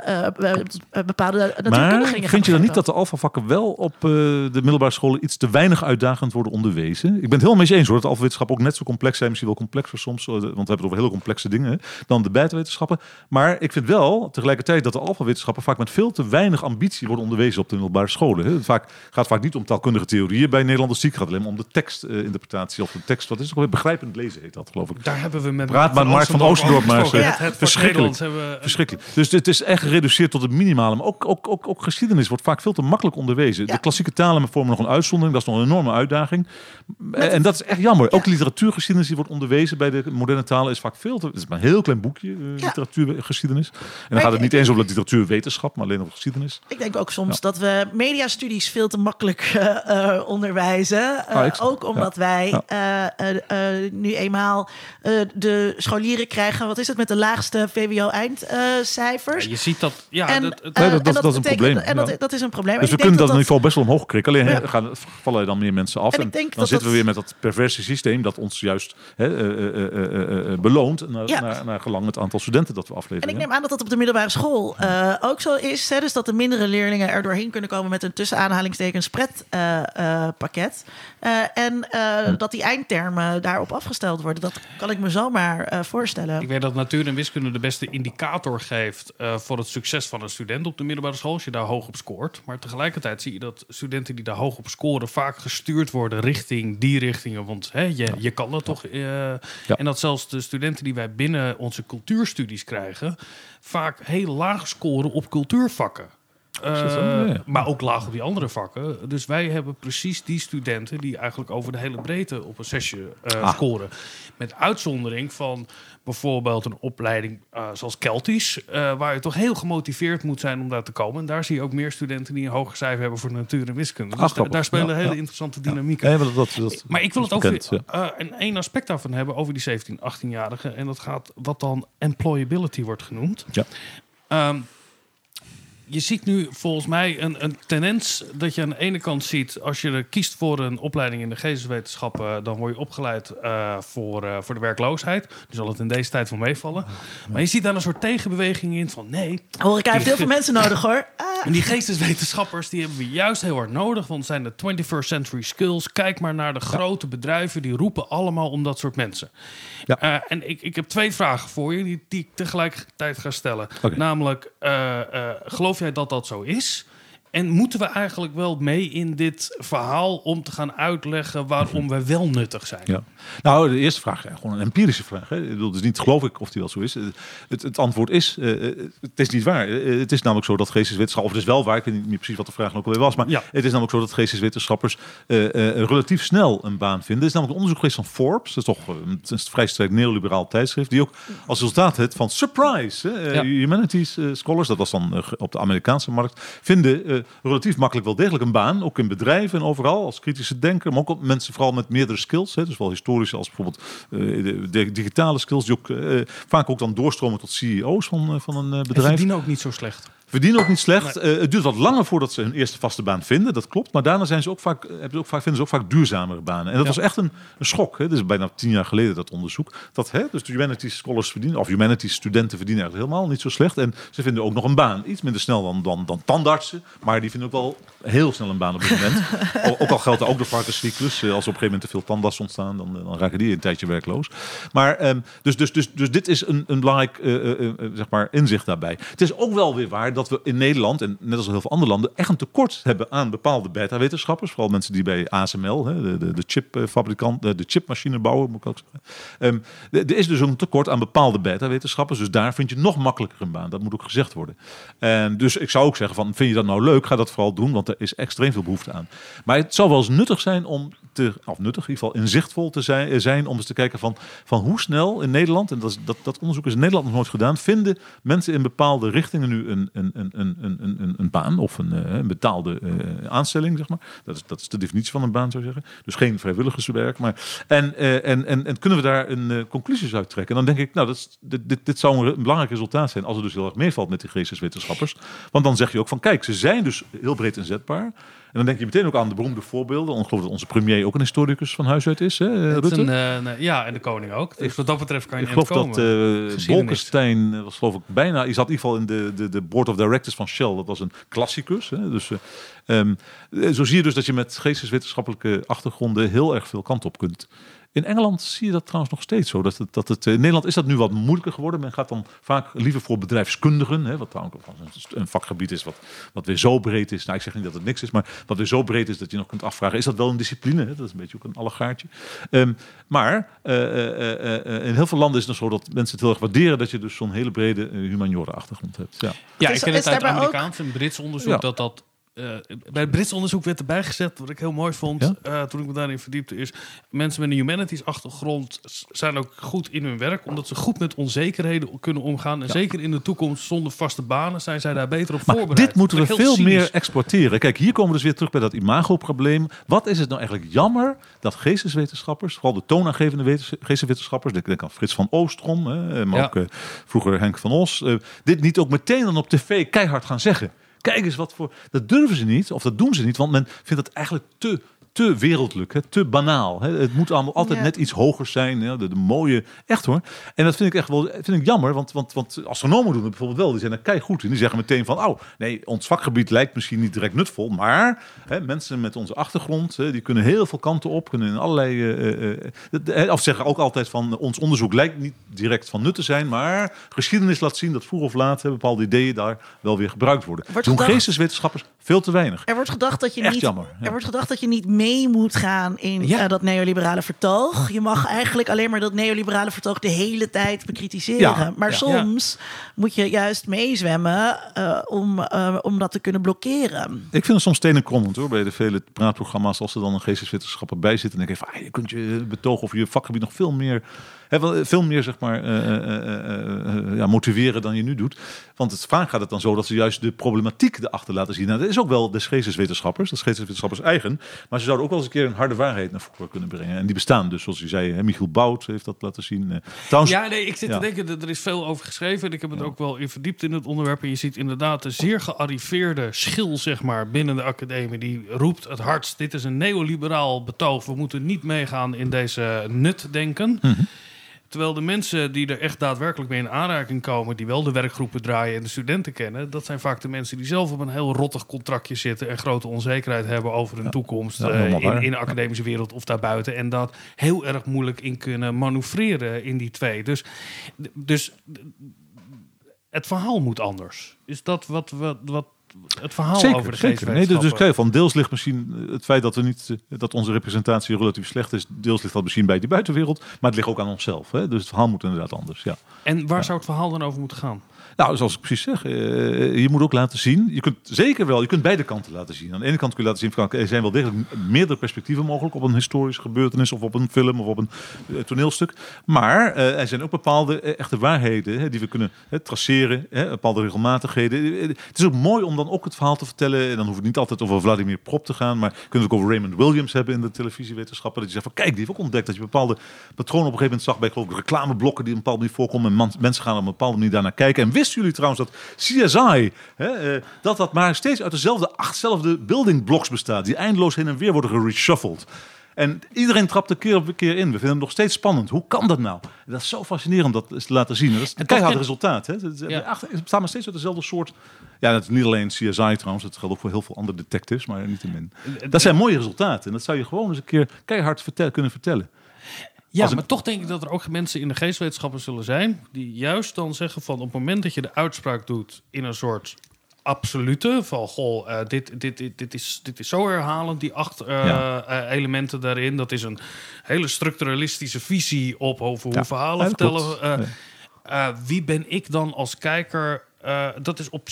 bepaalde natuurkundige Maar dingen vind je dan niet dat de alfavakken wel op eh, de middelbare scholen iets te weinig uitdagend worden onderwezen? Ik ben het helemaal mee eens hoor, dat de alfawetenschap ook net zo complex zijn, misschien wel complexer soms, want we hebben het over hele complexe dingen, dan de beta-wetenschappen. Maar ik vind wel tegelijkertijd dat de alfawetenschappen vaak met veel te weinig ambitie worden onderwezen op de middelbare scholen. Hè. Het vaak, gaat vaak niet om taalkundige theorieën bij Nederlandistiek, het gaat alleen maar om de tekstinterpretatie of de tekst, wat is het begrijpend lezen heet dat geloof ik. Daar hebben we met Maar Mark van Oostendorp maar eens, het Verschrikkelijk. Hebben Verschrikkelijk. Dus het is echt gereduceerd tot het minimale. Maar ook, ook, ook, ook geschiedenis wordt vaak veel te makkelijk onderwezen. Ja. De klassieke talen vormen nog een uitzondering. Dat is nog een enorme uitdaging. en dat is echt jammer. Ook literatuurgeschiedenis die wordt onderwezen bij de moderne talen is vaak veel te... Het is maar een heel klein boekje, eh, Ja. literatuurgeschiedenis. En dan Maar gaat het niet eens over literatuurwetenschap, maar alleen over geschiedenis. Ik denk ook soms dat we mediastudies veel te makkelijk eh, eh, onderwijzen. Eh, Ah, ook omdat wij Ja. eh, eh, eh, nu eenmaal eh, de de scholieren krijgen, wat is het met de laagste VWO-eindcijfers? Ja, je ziet dat. Ja, en, dat, het- eh, Nee, dat- en dat is een probleem, En dat, ja. dat is een probleem. Dus En we ik kunnen dat, dat niveau best wel omhoog krikken. Alleen gaan, vallen er dan meer mensen af. En En, ik denk dan dat zitten we weer met dat perverse systeem dat ons juist hè, eh, eh, eh, eh, eh, beloont naar, Ja. naar, naar gelang het aantal studenten dat we En afleveren. ik ja. neem aan dat dat op de middelbare school eh, ook zo is. Hè? Dus dat de mindere leerlingen er doorheen kunnen komen met een tussen aanhalingstekens pretpakket. en eh, dat die eindtermen daarop afgesteld worden. Dat kan ik me zomaar eh, voorstellen. Ik weet dat natuur en wiskunde de beste indicator geeft eh, voor het succes van een student op de middelbare school, als je daar hoog op scoort. Maar tegelijkertijd zie je dat studenten die daar hoog op scoren vaak gestuurd worden richting die richtingen. Want hè, je, je kan dat toch. eh, En dat zelfs de studenten die wij binnen onze cultuurstudies krijgen, vaak heel laag scoren op cultuurvakken. Eh, Ja. Maar ook laag op die andere vakken. Dus wij hebben precies die studenten die eigenlijk over de hele breedte op een sessie eh, Ah. scoren. Met uitzondering van bijvoorbeeld een opleiding eh, zoals Keltisch, waar je toch heel gemotiveerd moet zijn om daar te komen. En daar zie je ook meer studenten die een hoger cijfer hebben voor natuur en wiskunde. Dus Ah, daar, grappig. daar spelen Ja, hele ja. interessante dynamieken. Nee, maar dat, dat, dat- Maar ik wil het over bekend, eh, een één aspect daarvan hebben, over die 17, 18-jarigen. En dat gaat wat dan employability wordt genoemd. Ja. Ehm, je ziet nu volgens mij een, een tendens dat je aan de ene kant ziet... als je er kiest voor een opleiding in de geesteswetenschappen... dan word je opgeleid eh, voor, eh, voor de werkloosheid. Dus zal het in deze tijd wel meevallen. Maar je ziet daar een soort tegenbeweging in van... nee, Horeca heeft die- heel veel mensen nodig hoor. Ah. en die geesteswetenschappers die hebben we juist heel hard nodig. Want het zijn de 21st century skills. Kijk maar naar de grote bedrijven. Die roepen allemaal om dat soort mensen. Ja. Eh, en ik, ik heb twee vragen voor je die, die ik tegelijkertijd ga stellen. Namelijk, eh, eh, geloof jij dat dat zo is? En moeten we eigenlijk wel mee in dit verhaal om te gaan uitleggen waarom we wel nuttig zijn? Ja. Nou, de eerste vraag, gewoon een empirische vraag. Hè. Ik bedoel, dus niet geloof ik of die wel zo is. Eh, Het, het antwoord is, eh, eh, het is niet waar. Het is namelijk zo dat geesteswetenschap, of het is wel waar, ik weet niet meer precies wat de vraag ook alweer was, maar Ja. het is namelijk zo dat geesteswetenschappers eh, relatief snel een baan vinden. Er is namelijk een onderzoek geweest van Forbes, dat is toch het is een vrij sterk neoliberaal tijdschrift, die ook als resultaat heeft van surprise, Ja. humanities scholars, dat was dan op de Amerikaanse markt, vinden relatief makkelijk wel degelijk een baan, ook in bedrijven en overal, als kritische denker, maar ook mensen vooral met meerdere skills, hè, dus wel historische als bijvoorbeeld eh, digitale skills, die ook eh, vaak ook dan doorstromen tot CEO's van, eh, van een eh, En bedrijf. verdienen ook niet zo slecht. Verdienen ook niet slecht. Eh, het duurt wat langer voordat ze hun eerste vaste baan vinden, dat klopt. Maar daarna zijn ze ook vaak, hebben ze ook vaak, vinden ze ook vaak duurzamere banen. En dat Ja. was echt een, een schok. Hè. Is bijna tien jaar geleden dat onderzoek. Dat, hè, dus de humanities scholars verdienen, of humanities studenten verdienen eigenlijk helemaal niet zo slecht. En ze vinden ook nog een baan. Iets minder snel dan, dan, dan tandartsen. Maar die vinden ook wel heel snel een baan op dit moment. Ook al geldt er ook de varkenscyclus. Eh, Als er op een gegeven moment te veel tandartsen ontstaan, dan, dan raken die een tijdje werkloos. Maar ehm, dus, dus, dus, dus dit is een, een belangrijk eh, eh, eh, zeg maar inzicht daarbij. Het is ook wel weer waar dat we in Nederland, en net als heel veel andere landen, echt een tekort hebben aan bepaalde beta-wetenschappers. Vooral mensen die bij ASML, hè, de, de, chipfabrikant, de, de chipmachinebouwer, moet ik ook zeggen. Ehm, er is dus een tekort aan bepaalde beta-wetenschappers. Dus daar vind je nog makkelijker een baan. Dat moet ook gezegd worden. En dus ik zou ook zeggen van, vind je dat nou leuk? Ga dat vooral doen, want er is extreem veel behoefte aan. Maar het zou wel eens nuttig zijn om te, of nuttig, in ieder geval inzichtvol te zijn, eh, zijn om eens te kijken van, van hoe snel in Nederland, en dat, is, dat, dat onderzoek is in Nederland nog nooit gedaan, vinden mensen in bepaalde richtingen nu een, een, een, een, een, een, een baan of een, eh, een betaalde eh, aanstelling, zeg maar. Dat is, dat is de definitie van een baan, zou zeggen. Dus geen vrijwilligerswerk. Maar, en, eh, en, en, en kunnen we daar een eh, conclusies uit trekken? En dan denk ik, nou, dat dit, dit zou een belangrijk resultaat zijn als het dus heel erg meevalt met die geesteswetenschappers. Want dan zeg je ook van, kijk, ze zijn dus heel breed inzetbaar. En dan denk je meteen ook aan de beroemde voorbeelden. Ik geloof dat onze premier ook een historicus van huis uit is, hè, Rutte. een, eh, nee, ja, en de koning ook. Dus wat dat betreft kan je Ik geloof dat Geschiedenis. Bolkestein eh, was geloof ik bijna... Je zat in ieder geval in de, de, de board of directors van Shell. Dat was een klassicus. Hè? Dus, eh, ehm, eh, zo zie je dus dat je met geesteswetenschappelijke achtergronden... heel erg veel kant op kunt. In Engeland zie je dat trouwens nog steeds zo. Dat het, dat het, eh, in Nederland is dat nu wat moeilijker geworden. Men gaat dan vaak liever voor bedrijfskundigen. Hè, wat trouwens ook een- een vakgebied is wat, wat weer zo breed is. Nou, ik zeg niet dat het niks is, maar wat weer zo breed is dat je nog kunt afvragen: is dat wel een discipline? Hè? Dat is een beetje ook een allegaartje. Ehm, maar eh, eh, eh, eh, in heel veel landen is het nog zo dat mensen het heel erg waarderen dat je dus zo'n hele brede uh, humaniora achtergrond hebt. Ja. Ja, Is- ik ken het uit ook- Amerikaans en Brits onderzoek Ja. dat dat bij het Brits onderzoek werd erbij gezet, wat ik heel mooi vond, Ja? eh, toen ik me daarin verdiepte, is mensen met een humanities achtergrond zijn ook goed in hun werk, omdat ze goed met onzekerheden kunnen omgaan. En zeker in de toekomst zonder vaste banen zijn zij daar beter op Maar voorbereid. dit moeten we veel meer exporteren. Kijk, hier komen we dus weer terug bij dat imagoprobleem. Wat is het nou eigenlijk jammer dat geesteswetenschappers, vooral de toonaangevende wetens- geesteswetenschappers, ik denk aan Frits van Oostrom, hè, maar Ja. ook eh, vroeger Henk van Os, eh, dit niet ook meteen dan op tv keihard gaan zeggen. Kijk eens wat voor. Dat durven ze niet, of dat doen ze niet, want men vindt het eigenlijk te. Te wereldlijk, hè, te banaal. Hè. Het moet allemaal altijd Ja. net iets hoger zijn. Hè. De, de mooie, echt hoor. En dat vind ik echt wel vind ik jammer, want, want, want astronomen doen het bijvoorbeeld wel. Die zijn er kei goed in. Die zeggen meteen van, oh nee, ons vakgebied lijkt misschien niet direct nutvol, maar hè, mensen met onze achtergrond, hè, die kunnen heel veel kanten op, kunnen in allerlei, eh, of zeggen ook altijd van, ons onderzoek lijkt niet direct van nut te zijn, maar geschiedenis laat zien dat vroeg of laat hè, bepaalde ideeën daar wel weer gebruikt worden. Wordt Doen gedacht- geesteswetenschappers veel te weinig. Er wordt gedacht dat je Echt niet. jammer, ja. Er wordt gedacht dat je niet mee moet gaan in Ja. eh, dat neoliberale vertoog. Je mag eigenlijk alleen maar dat neoliberale vertoog de hele tijd bekritiseren. Ja, Maar ja. soms moet je juist meezwemmen eh, om, eh, om dat te kunnen blokkeren. Ik vind het soms stenen krommend hoor, bij de vele praatprogramma's. Als er dan een geesteswetenschapper bij zit. En denk ik van, ah, je kunt je betogen of je vakgebied nog veel meer, hè, wel, veel meer zeg maar, eh, eh, eh, eh, ja, motiveren dan je nu doet. Want het, vaak gaat het dan zo dat ze juist de problematiek erachter laten zien. Nou, dat is ook wel de geesteswetenschappers, dat is geesteswetenschappers eigen. Maar ze zouden ook wel eens een keer een harde waarheid naar voren kunnen brengen. En die bestaan dus, zoals u zei, hè, Michiel Bout heeft dat laten zien. Eh, Trouwens, Ja, nee, ik zit Ja. te denken, dat er is veel over geschreven. En ik heb het ook wel in verdiept in het onderwerp. En je ziet inderdaad een zeer gearriveerde schil, zeg maar, binnen de academie. Die roept het hardst, dit is een neoliberaal betoog. We moeten niet meegaan in deze nutdenken. Mhm. Terwijl de mensen die er echt daadwerkelijk mee in aanraking komen... die wel de werkgroepen draaien en de studenten kennen... dat zijn vaak de mensen die zelf op een heel rottig contractje zitten... en grote onzekerheid hebben over hun toekomst... Ja, eh, in, in de academische wereld of daarbuiten. En dat heel erg moeilijk in kunnen manoeuvreren in die twee. Dus, dus het verhaal moet anders. Is dat wat, wat, wat het verhaal Zeker, over de zeker. Nee, dus, dus kijk, van deels ligt misschien eh, het feit dat, we niet, eh, dat onze representatie relatief slecht is. Deels ligt dat misschien bij die buitenwereld. Maar het ligt ook aan onszelf. Hè? Dus het verhaal moet inderdaad anders. Ja. En waar zou het verhaal dan over moeten gaan? Nou, zoals ik precies zeg, eh, je moet ook laten zien. Je kunt zeker wel, je kunt beide kanten laten zien. Aan de ene kant kun je laten zien, van, er zijn wel degelijk meerdere perspectieven mogelijk op een historische gebeurtenis of op een film of op een eh, toneelstuk. Maar eh, er zijn ook bepaalde echte waarheden hè, die we kunnen traceren, hè, bepaalde regelmatigheden. Het is ook mooi om dan ook het verhaal te vertellen. En dan hoeft het niet altijd over Vladimir Prop te gaan, maar kunt het ook over Raymond Williams hebben in de televisiewetenschappen. Dat je zegt van kijk, die heeft ook ontdekt dat je bepaalde patronen op een gegeven moment zag bij geloof ik, reclameblokken die een bepaalde manier voorkomen. En mensen gaan op een bepaalde manier daarnaar kijken. En wisten jullie trouwens dat CSI, hè, eh, dat dat maar steeds uit dezelfde achtzelfde building blocks bestaat, die eindeloos heen en weer worden gereshuffled. En iedereen trapt er keer op keer in. We vinden het nog steeds spannend. Hoe kan dat nou? Dat is zo fascinerend om dat eens te laten zien. En dat is een keihard resultaat. Hè? Ja. achter- Het bestaat maar steeds uit dezelfde soort... Ja, dat is niet alleen CSI trouwens. Dat geldt ook voor heel veel andere detectives, maar niet te min. Dat zijn mooie resultaten. En dat zou je gewoon eens een keer keihard vertel- kunnen vertellen. Ja, Als ik- maar toch denk ik dat er ook mensen in de geestwetenschappen zullen zijn... die juist dan zeggen van op het moment dat je de uitspraak doet... in een soort absolute van... goh, eh, dit, dit, dit, dit, is, dit is zo herhalend, die acht eh, Ja. eh, elementen daarin. Dat is een hele structuralistische visie op over hoe Ja, verhalen vertellen. wie ben ik dan als kijker... dat, is op,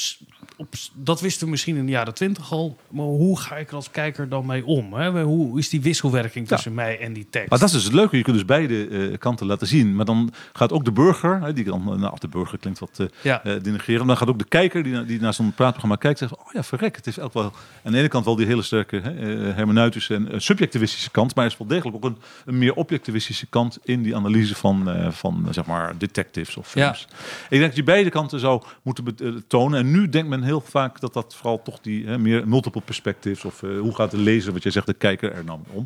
op, dat wisten we misschien in de jaren twintig al. Maar hoe ga ik er als kijker dan mee om? Hè? Hoe is die wisselwerking tussen mij en die tekst? Maar dat is dus het leuke. Je kunt dus beide eh, kanten laten zien. Maar dan gaat ook de burger, hè, die dan, nou, de burger klinkt wat eh Ja. eh, denigrerend. Maar dan gaat ook de kijker die, die naar zo'n praatprogramma kijkt, zegt: Oh ja, verrek. Het is ook wel aan de ene kant wel die hele sterke hè, eh, hermeneutische en eh, subjectivistische kant. Maar er is wel degelijk ook een, een meer objectivistische kant in die analyse van, eh, van eh, zeg maar, detectives of films. Ik denk dat je beide kanten zou moeten eh, tonen. En nu denkt men heel vaak dat dat vooral toch die hè, meer multiple perspectives of eh, hoe gaat de lezer, wat jij zegt, de kijker er mee om.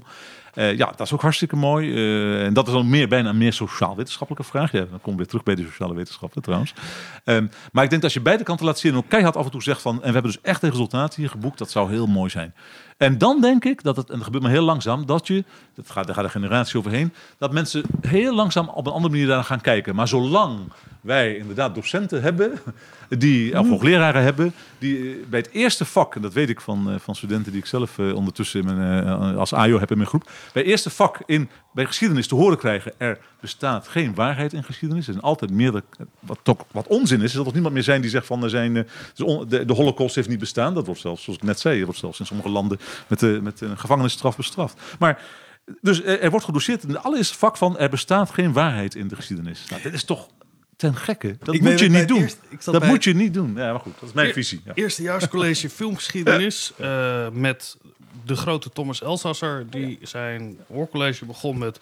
Eh, ja, dat is ook hartstikke mooi. Eh, en dat is dan meer, bijna meer sociaal-wetenschappelijke vraag. Ja, dan komen we weer terug bij de sociale wetenschappen trouwens. Ehm, maar ik denk dat als je beide kanten laat zien en ook keihard af en toe zegt van... en we hebben dus echt een resultaat hier geboekt, dat zou heel mooi zijn. En dan denk ik dat het, en dat gebeurt maar heel langzaam, dat je, dat gaat, daar gaat een generatie overheen, dat mensen heel langzaam op een andere manier daar gaan kijken. Maar zolang wij inderdaad docenten hebben, die, of hoogleraren hebben, die eh, bij het eerste vak, en dat weet ik van, eh, van studenten die ik zelf eh, ondertussen in mijn, als AJO heb in mijn groep, bij eerste vak in, bij geschiedenis te horen krijgen... er bestaat geen waarheid in geschiedenis. Er zijn altijd meerdere... Wat, toch, wat onzin is, is dat er niemand meer zijn die zegt van... Er zijn, de, de holocaust heeft niet bestaan. Dat wordt zelfs, zoals ik net zei... er wordt zelfs in sommige landen met, de, met een gevangenisstraf bestraft. Maar... Dus er, er wordt gedoseerd in het allereerste vak van... er bestaat geen waarheid in de geschiedenis. Nou, dit is toch ten gekke. Dat Ik moet je niet doen. eerst- dat bij- moet je niet doen. Ja, maar goed, dat is mijn Eer- visie. Ja. Eerstejaarscollege filmgeschiedenis eh, met de grote Thomas Elsasser. Die zijn hoorcollege begon met...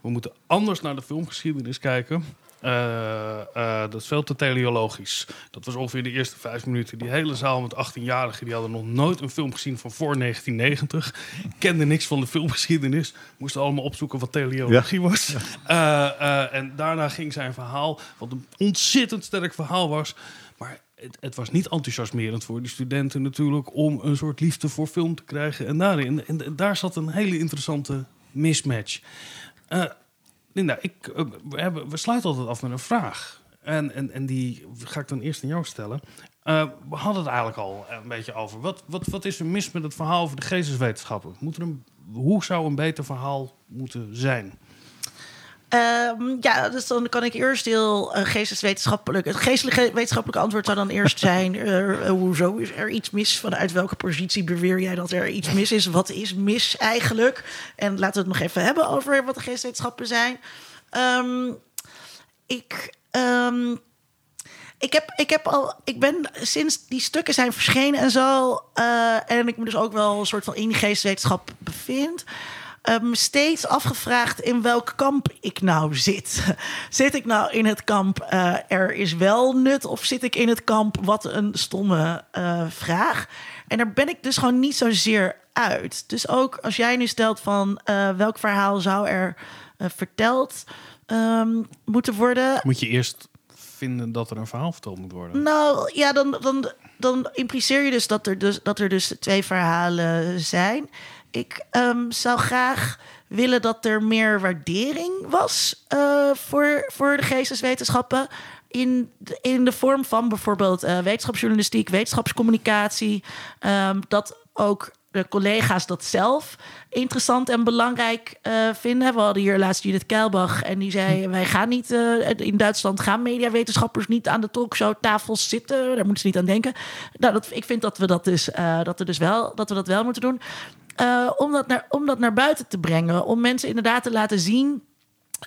we moeten anders naar de filmgeschiedenis kijken. Eh, eh, dat is veel te teleologisch. Dat was ongeveer de eerste vijf minuten. Die hele zaal met 18-jarigen... die hadden nog nooit een film gezien van voor 1990. Kenden niks van de filmgeschiedenis. Moesten allemaal opzoeken wat teleologie was. Eh, en daarna ging zijn verhaal... wat een ontzettend sterk verhaal was... Maar het, het was niet enthousiasmerend voor die studenten natuurlijk om een soort liefde voor film te krijgen. En daarin, en, en daar zat een hele interessante mismatch. Linda, ik, eh, we, sluiten altijd af met een vraag. En, en, en die ga ik dan eerst aan jou stellen. Eh, we hadden het eigenlijk al een beetje over. Wat, wat, wat is er mis met het verhaal over de geesteswetenschappen? Moet er een, hoe zou een beter verhaal moeten zijn? Ehm, ja, dus dan kan ik eerst heel eh, geesteswetenschappelijk. Het geestelijke wetenschappelijke antwoord zou dan eerst zijn: eh, eh, hoezo is er iets mis? Vanuit welke positie beweer jij dat er iets mis is? Wat is mis eigenlijk? En laten we het nog even hebben over wat de geesteswetenschappen zijn. Ehm, ik. ehm, ik heb, ik heb al, ik ben sinds die stukken zijn verschenen en zo, en ik me dus ook wel een soort van in die geesteswetenschap bevind, me steeds afgevraagd in welk kamp ik nou zit. Zit ik nou in het kamp eh, er is wel nut, of zit ik in het kamp wat een stomme eh, vraag? En daar ben ik dus gewoon niet zozeer uit. Dus ook als jij nu stelt van eh, welk verhaal zou er verteld ehm, moeten worden, Moet je eerst vinden dat er een verhaal verteld moet worden? nou ja, dan, dan, dan impliceer je dus dat er dus, dat er dus twee verhalen zijn. Ik ehm, zou graag willen dat er meer waardering was eh, voor, voor de geesteswetenschappen. In de, in de vorm van bijvoorbeeld eh, wetenschapsjournalistiek, wetenschapscommunicatie. Ehm, dat ook de collega's dat zelf interessant en belangrijk eh, vinden. We hadden hier laatst Judith Keilbach en die zei... wij gaan niet... in Duitsland gaan mediawetenschappers niet aan de talkshowtafels zitten. Daar moeten ze niet aan denken. Nou, dat, ik vind dat we dat dus, dat we dus wel, dat we dat wel moeten doen. Eh, om, dat naar, om dat naar buiten te brengen. Om mensen inderdaad te laten zien...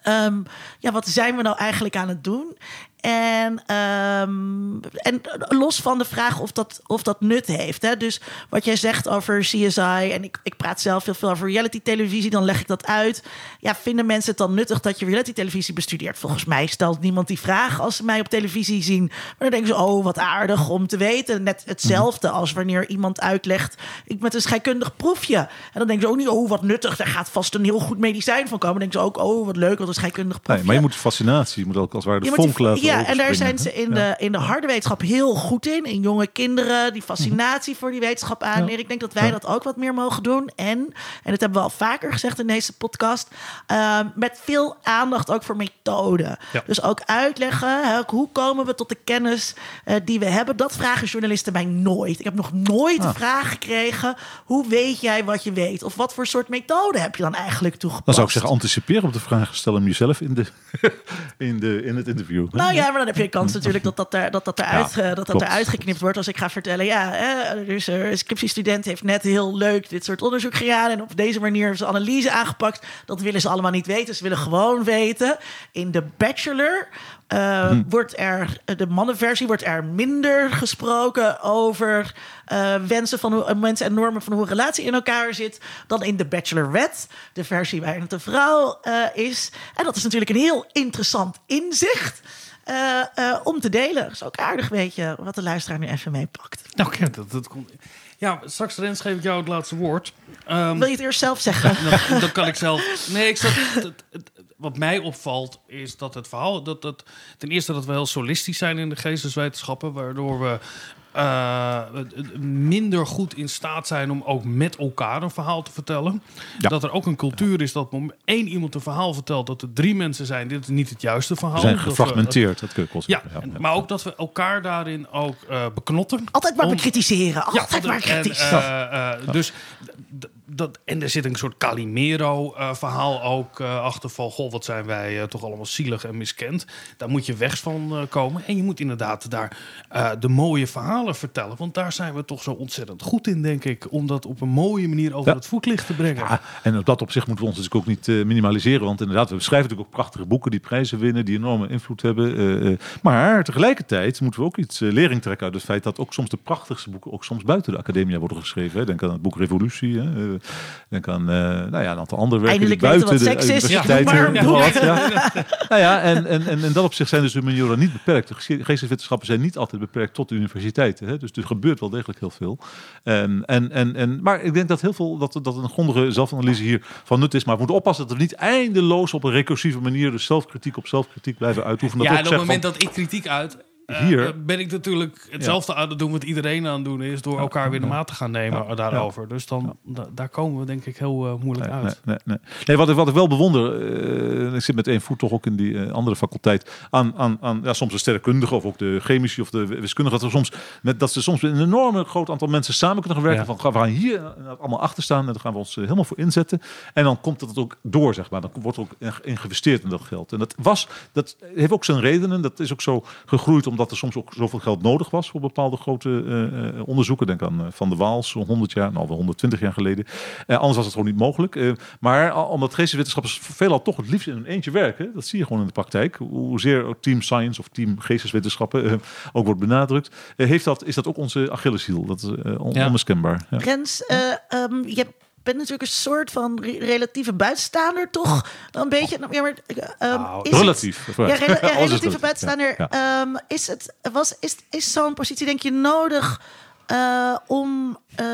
Ehm, ja, wat zijn we nou eigenlijk aan het doen? En, ehm, en los van de vraag of dat, of dat nut heeft. Hè? Dus wat jij zegt over CSI, en ik, ik praat zelf heel veel over reality televisie, dan leg ik dat uit. Ja, vinden mensen het dan nuttig dat je reality televisie bestudeert? Volgens mij stelt niemand die vraag als ze mij op televisie zien. Maar dan denken ze, oh, wat aardig om te weten. Net hetzelfde als wanneer iemand uitlegt, ik met een scheikundig proefje. En dan denken ze ook niet, oh, wat nuttig, daar gaat vast een heel goed medicijn van komen. Dan denken ze ook, oh, wat leuk, wat een scheikundig proefje. Nee, maar je moet fascinatie, je moet ook als het ware de vonk laten Ja, en daar zijn ze in, de, in de harde wetenschap heel goed in. In jonge kinderen, die fascinatie voor die wetenschap aanleren. Ik denk dat wij dat ook wat meer mogen doen. En, en dat hebben we al vaker gezegd in deze podcast, eh, met veel aandacht ook voor methode. Dus ook uitleggen, hè, hoe komen we tot de kennis eh, die we hebben. Dat vragen journalisten mij nooit. Ik heb nog nooit Ah. de vraag gekregen, hoe weet jij wat je weet? Of wat voor soort methode heb je dan eigenlijk toegepast? Dan zou ik zeggen, anticipeer op de vraag. Stel hem jezelf in, de, in, de, in het interview. Nou ja, maar dan heb je de kans natuurlijk dat dat, er, dat, dat, eruit, Ja, eh, dat, dat eruit geknipt wordt. Als ik ga vertellen, ja, hè, dus een scriptiestudent heeft net heel leuk dit soort onderzoek gedaan. En op deze manier hebben ze analyse aangepakt. Dat willen ze allemaal niet weten. Ze willen gewoon weten. In de bachelor eh, Hm. wordt er, de mannenversie, wordt er minder gesproken over eh, wensen van hoe, mensen en normen van hoe een relatie in elkaar zit. dan in de bachelorette, de versie waarin het een vrouw eh, is. En dat is natuurlijk een heel interessant inzicht. Eh, eh, om te delen. Dat is ook aardig, weet je, wat de luisteraar nu even meepakt. Nou, ja, dat, dat komt. Ja, straks Rens geef ik jou het laatste woord. Ehm, Wil je het eerst zelf zeggen? dan kan ik zelf. Nee, ik zat, het, het- het- wat mij opvalt is dat het verhaal. Dat, dat, ten eerste dat we heel solistisch zijn in de geesteswetenschappen, waardoor we eh, minder goed in staat zijn om ook met elkaar een verhaal te vertellen. Ja. Dat er ook een cultuur is dat om één iemand een verhaal vertelt, dat er drie mensen zijn. Dit is niet het juiste verhaal. We zijn Dat we- gefragmenteerd, dat kun je Ja, en- maar ook dat we elkaar daarin ook eh, beknotten. Altijd maar Om- bekritiseren. Altijd maar en, kritisch. eh, eh, dus d- d- dat, en er zit een soort Calimero-verhaal ook eh, achter van... goh, wat zijn wij eh, toch allemaal zielig en miskend. Daar moet je weg van eh, komen. En je moet inderdaad daar eh, de mooie verhalen vertellen. Want daar zijn we toch zo ontzettend goed in, denk ik. Om dat op een mooie manier over Ja. het voetlicht te brengen. Ja, en op dat opzicht moeten we ons natuurlijk ook niet eh, minimaliseren. Want inderdaad, we schrijven natuurlijk ook prachtige boeken die prijzen winnen, die enorme invloed hebben. eh, eh. maar tegelijkertijd moeten we ook iets eh, lering trekken uit het feit dat ook soms de prachtigste boeken ook soms buiten de academia worden geschreven. Hè. Denk aan het boek Revolutie. Hè. Denk aan eh, nou ja, een aantal andere werken buiten wat de universiteiten. Ja, wat, ja. nou ja, en, en, en in dat opzicht zijn dus de humaniora niet beperkt. De ge- geesteswetenschappen zijn niet altijd beperkt tot de universiteiten. Hè. Dus er gebeurt wel degelijk heel veel. En, en, en, en, maar ik denk dat heel veel dat, dat een grondige zelfanalyse hier van nut is. Maar we moeten oppassen dat we niet eindeloos op een recursieve manier de zelfkritiek op zelfkritiek blijven uitoefenen. Dat ja, en op het moment dat ik kritiek uit... eh, Hier- eh, ben ik natuurlijk hetzelfde aan het doen wat iedereen aan het doen is... door elkaar weer de maat te gaan nemen Ja, daarover. Dus dan, da- daar komen we denk ik heel eh, moeilijk Nee, uit. nee, nee, nee. nee wat, ik, wat ik wel bewonder, eh, ik zit met één voet toch ook in die eh, andere faculteit, aan, aan, aan ja, soms de sterrenkundige of ook de chemici of de wiskundige, dat, soms, met, dat ze soms met een enorme groot aantal mensen samen kunnen gaan werken. Ja. Van, we gaan hier eh, allemaal achter staan en daar gaan we ons eh, helemaal voor inzetten. En dan komt het ook door, zeg maar. Dan wordt er ook in, geïnvesteerd in dat geld. En dat was, dat heeft ook zijn redenen. Dat is ook zo gegroeid omdat er soms ook zoveel geld nodig was voor bepaalde grote eh, eh, onderzoeken. Denk aan eh, Van de Waal, zo'n 100 jaar, nou wel 120 jaar geleden. Eh, anders was het gewoon niet mogelijk. Eh, maar omdat geesteswetenschappers veelal toch het liefst in een eentje werken, dat zie je gewoon in de praktijk. Hoezeer ook team science of team geesteswetenschappen ook wordt benadrukt, eh, heeft dat, is dat ook onze Achilleshiel. Dat is on- Ja. onmiskenbaar. Ja. Rens, eh, ehm, je bent natuurlijk een soort van re- relatieve buitenstaander, toch? Een beetje. Ja, maar, eh, ehm, Nou, is het- Relatief. Ja, re- ja, relatieve buitenstaander. Ja. Ehm, is, het, was, is, is zo'n positie, denk je, nodig eh, om eh,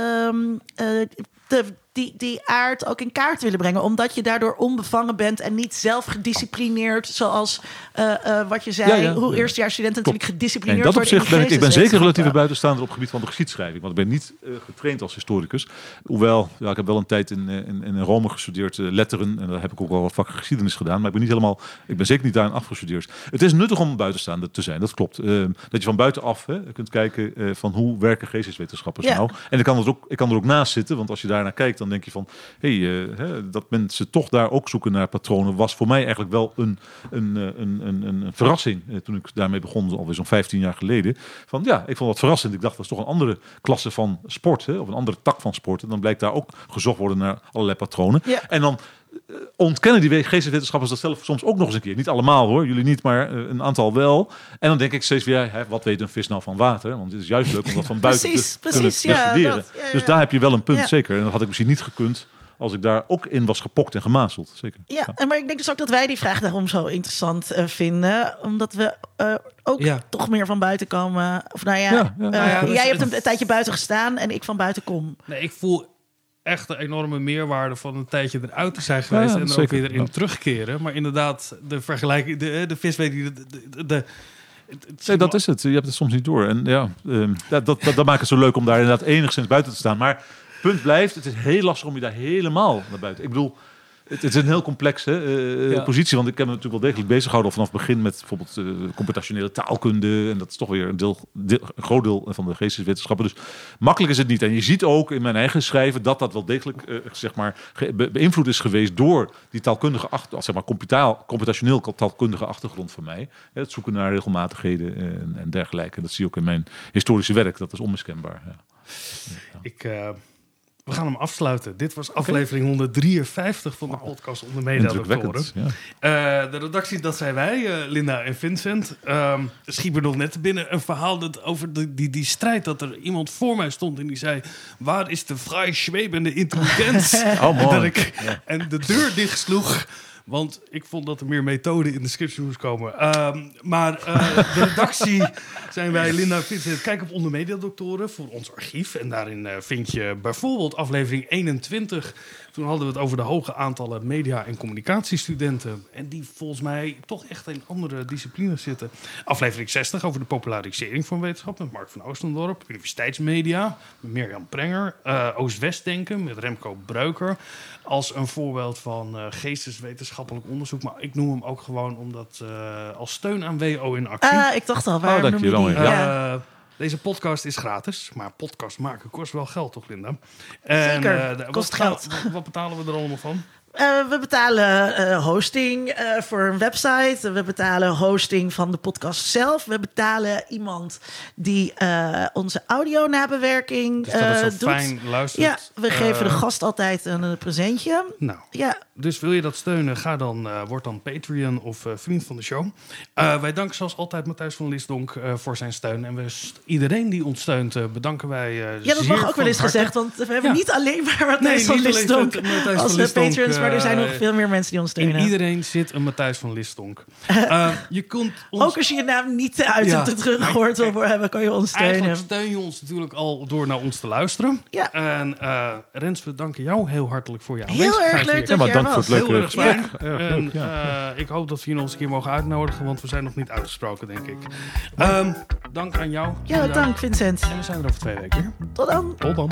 de, die, die aard ook in kaart willen brengen? Omdat je daardoor onbevangen bent en niet zelf gedisciplineerd, zoals eh, eh, wat je zei, Ja, ja. hoe eerstejaarsstudenten natuurlijk gedisciplineerd in dat worden. opzicht ben ik, ik ben zeker geesteswetenschappen. buitenstaander op het gebied van de geschiedschrijving. Want ik ben niet eh, getraind als historicus. Hoewel, ja, ik heb wel een tijd in, in, in Rome gestudeerd, letteren. En daar heb ik ook wel wat vakken geschiedenis gedaan. Maar ik ben niet helemaal, ik ben zeker niet daarin afgestudeerd. Het is nuttig om buitenstaander te zijn, dat klopt. Eh, dat je van buitenaf hè, kunt kijken van hoe werken geesteswetenschappers nou. En ik kan, er ook, ik kan er ook naast zitten, want als je daar naar kijkt, dan denk je van... Hey, eh, hè, dat mensen toch daar ook zoeken naar patronen, was voor mij eigenlijk wel een, een, eh, een, een, een, verrassing. eh, toen ik daarmee begon, alweer zo'n 15 jaar geleden. Van ja, ik vond dat verrassend. Ik dacht, dat is toch een andere klasse van sport, hè, of een andere tak van sport. En dan blijkt daar ook gezocht worden naar allerlei patronen. Ja. En dan ontkennen die geesteswetenschappers dat zelf soms ook nog eens een keer. Niet allemaal hoor, jullie niet, maar eh, een aantal wel. En dan denk ik steeds weer, hè, wat weet een vis nou van water? Want het is juist leuk om dat van buiten Precies, te kunnen precies, ja, bestuderen. dat, ja, ja. Dus daar heb je wel een punt, Ja. zeker. En dat had ik misschien niet gekund als ik daar ook in was gepokt en gemazeld. Zeker. Ja, en maar ik denk dus ook dat wij die vraag daarom zo interessant eh, vinden. Omdat we eh, ook Ja. toch meer van buiten komen. Of nou ja, Ja, ja. eh, Nou ja, dus jij hebt het- een, tijdje buiten gestaan en ik van buiten kom. Nee, ik voel echt een enorme meerwaarde van een tijdje eruit te zijn geweest. Ja, en er ook weer erin Ja. terugkeren. Maar inderdaad, de vergelijking, de, de vis weet je, de, de, de, Nee, dat is het. Je hebt het soms niet door. En ja, ehm, ja dat, dat, dat maakt het zo leuk om daar inderdaad enigszins buiten te staan. Maar punt blijft, het is heel lastig om je daar helemaal naar buiten. Ik bedoel, het, het is een heel complexe eh, Ja. positie. Want ik heb me natuurlijk wel degelijk bezig gehouden vanaf het begin met bijvoorbeeld eh, computationele taalkunde. En dat is toch weer een, deel, deel- een groot deel van de geesteswetenschappen. Dus makkelijk is het niet. En je ziet ook in mijn eigen schrijven dat dat wel degelijk eh, zeg maar, ge- be- beïnvloed is geweest door die taalkundige achter, zeg maar, computaal, computationeel taalkundige achtergrond van mij. Hè, Het zoeken naar regelmatigheden en, en dergelijke. En dat zie je ook in mijn historische werk. Dat is onmiskenbaar. Ja. Ik, eh, we gaan hem afsluiten. Dit was aflevering 153 van de podcast onder. Indrukwekkend. Ja. Eh, de redactie, dat zijn wij, eh, Linda en Vincent. Schiet me nog net binnen een verhaal dat over de, die, die strijd... dat er iemand voor mij stond en die zei... waar is de vrij zwevende intelligentie? Oh. En, ik, en de deur dicht sloeg... Want ik vond dat er meer methode in de scriptie moest komen. Ehm, maar eh, de redactie zijn wij, Linda en Vincent. Kijk op Onder Mediadoktoren voor ons archief. En daarin eh, vind je bijvoorbeeld aflevering 21. Toen hadden we het over de hoge aantallen media- en communicatiestudenten. En die volgens mij toch echt in andere disciplines zitten. Aflevering 60 over de popularisering van wetenschap met Mark van Oostendorp. Universiteitsmedia met Mirjam Prenger. eh, Oost-West-denken met Remco Breuker. Als een voorbeeld van eh, geesteswetenschappelijk onderzoek. Maar ik noem hem ook gewoon omdat eh, als steun aan WO in actie. Ah, ik dacht al, waar Oh, dank noem je wel, die? ja. Deze podcast is gratis, maar podcast maken kost wel geld, toch, Linda? En, Zeker, de- kost wat, geld. Wat, wat betalen we er allemaal van? Eh, we betalen eh, hosting eh, voor een website. We betalen hosting van de podcast zelf. We betalen iemand die onze audio-nabewerking Dus dat zo doet. fijn luistert. Ja, we geven de gast altijd een, presentje. Nou, Ja, dus wil je dat steunen, ga dan, word dan Patreon of vriend van de show. Wij danken zoals altijd Matthijs van Lisdonk voor zijn steun. En we iedereen die ons steunt, bedanken wij ja dat mag ook wel eens gezegd. Want we hebben niet alleen maar Matthijs van Lisdonk als de Lisdonk, patrons. Maar er zijn eh, nog veel meer mensen die ons In steunen. iedereen zit een Matthijs van Lisdonk. Eh, je kunt ons Ook als je je naam niet uit Ja. hebt teruggehoord wil hebben, kan je ons steunen. Eigenlijk steun je ons natuurlijk al door naar ons te luisteren. Ja. En eh, Rens, we danken jou heel hartelijk voor je Heel aanwezigheid erg leuk dat je er dank voor was. het leuke Heel erg gesprek. fijn. En ja. eh, ik hoop dat we je nog eens een keer mogen uitnodigen, want we zijn nog niet uitgesproken, denk ik. Ehm, dank aan jou. Ja, dank Vincent. En we zijn er over twee weken weer. Tot dan. Tot dan.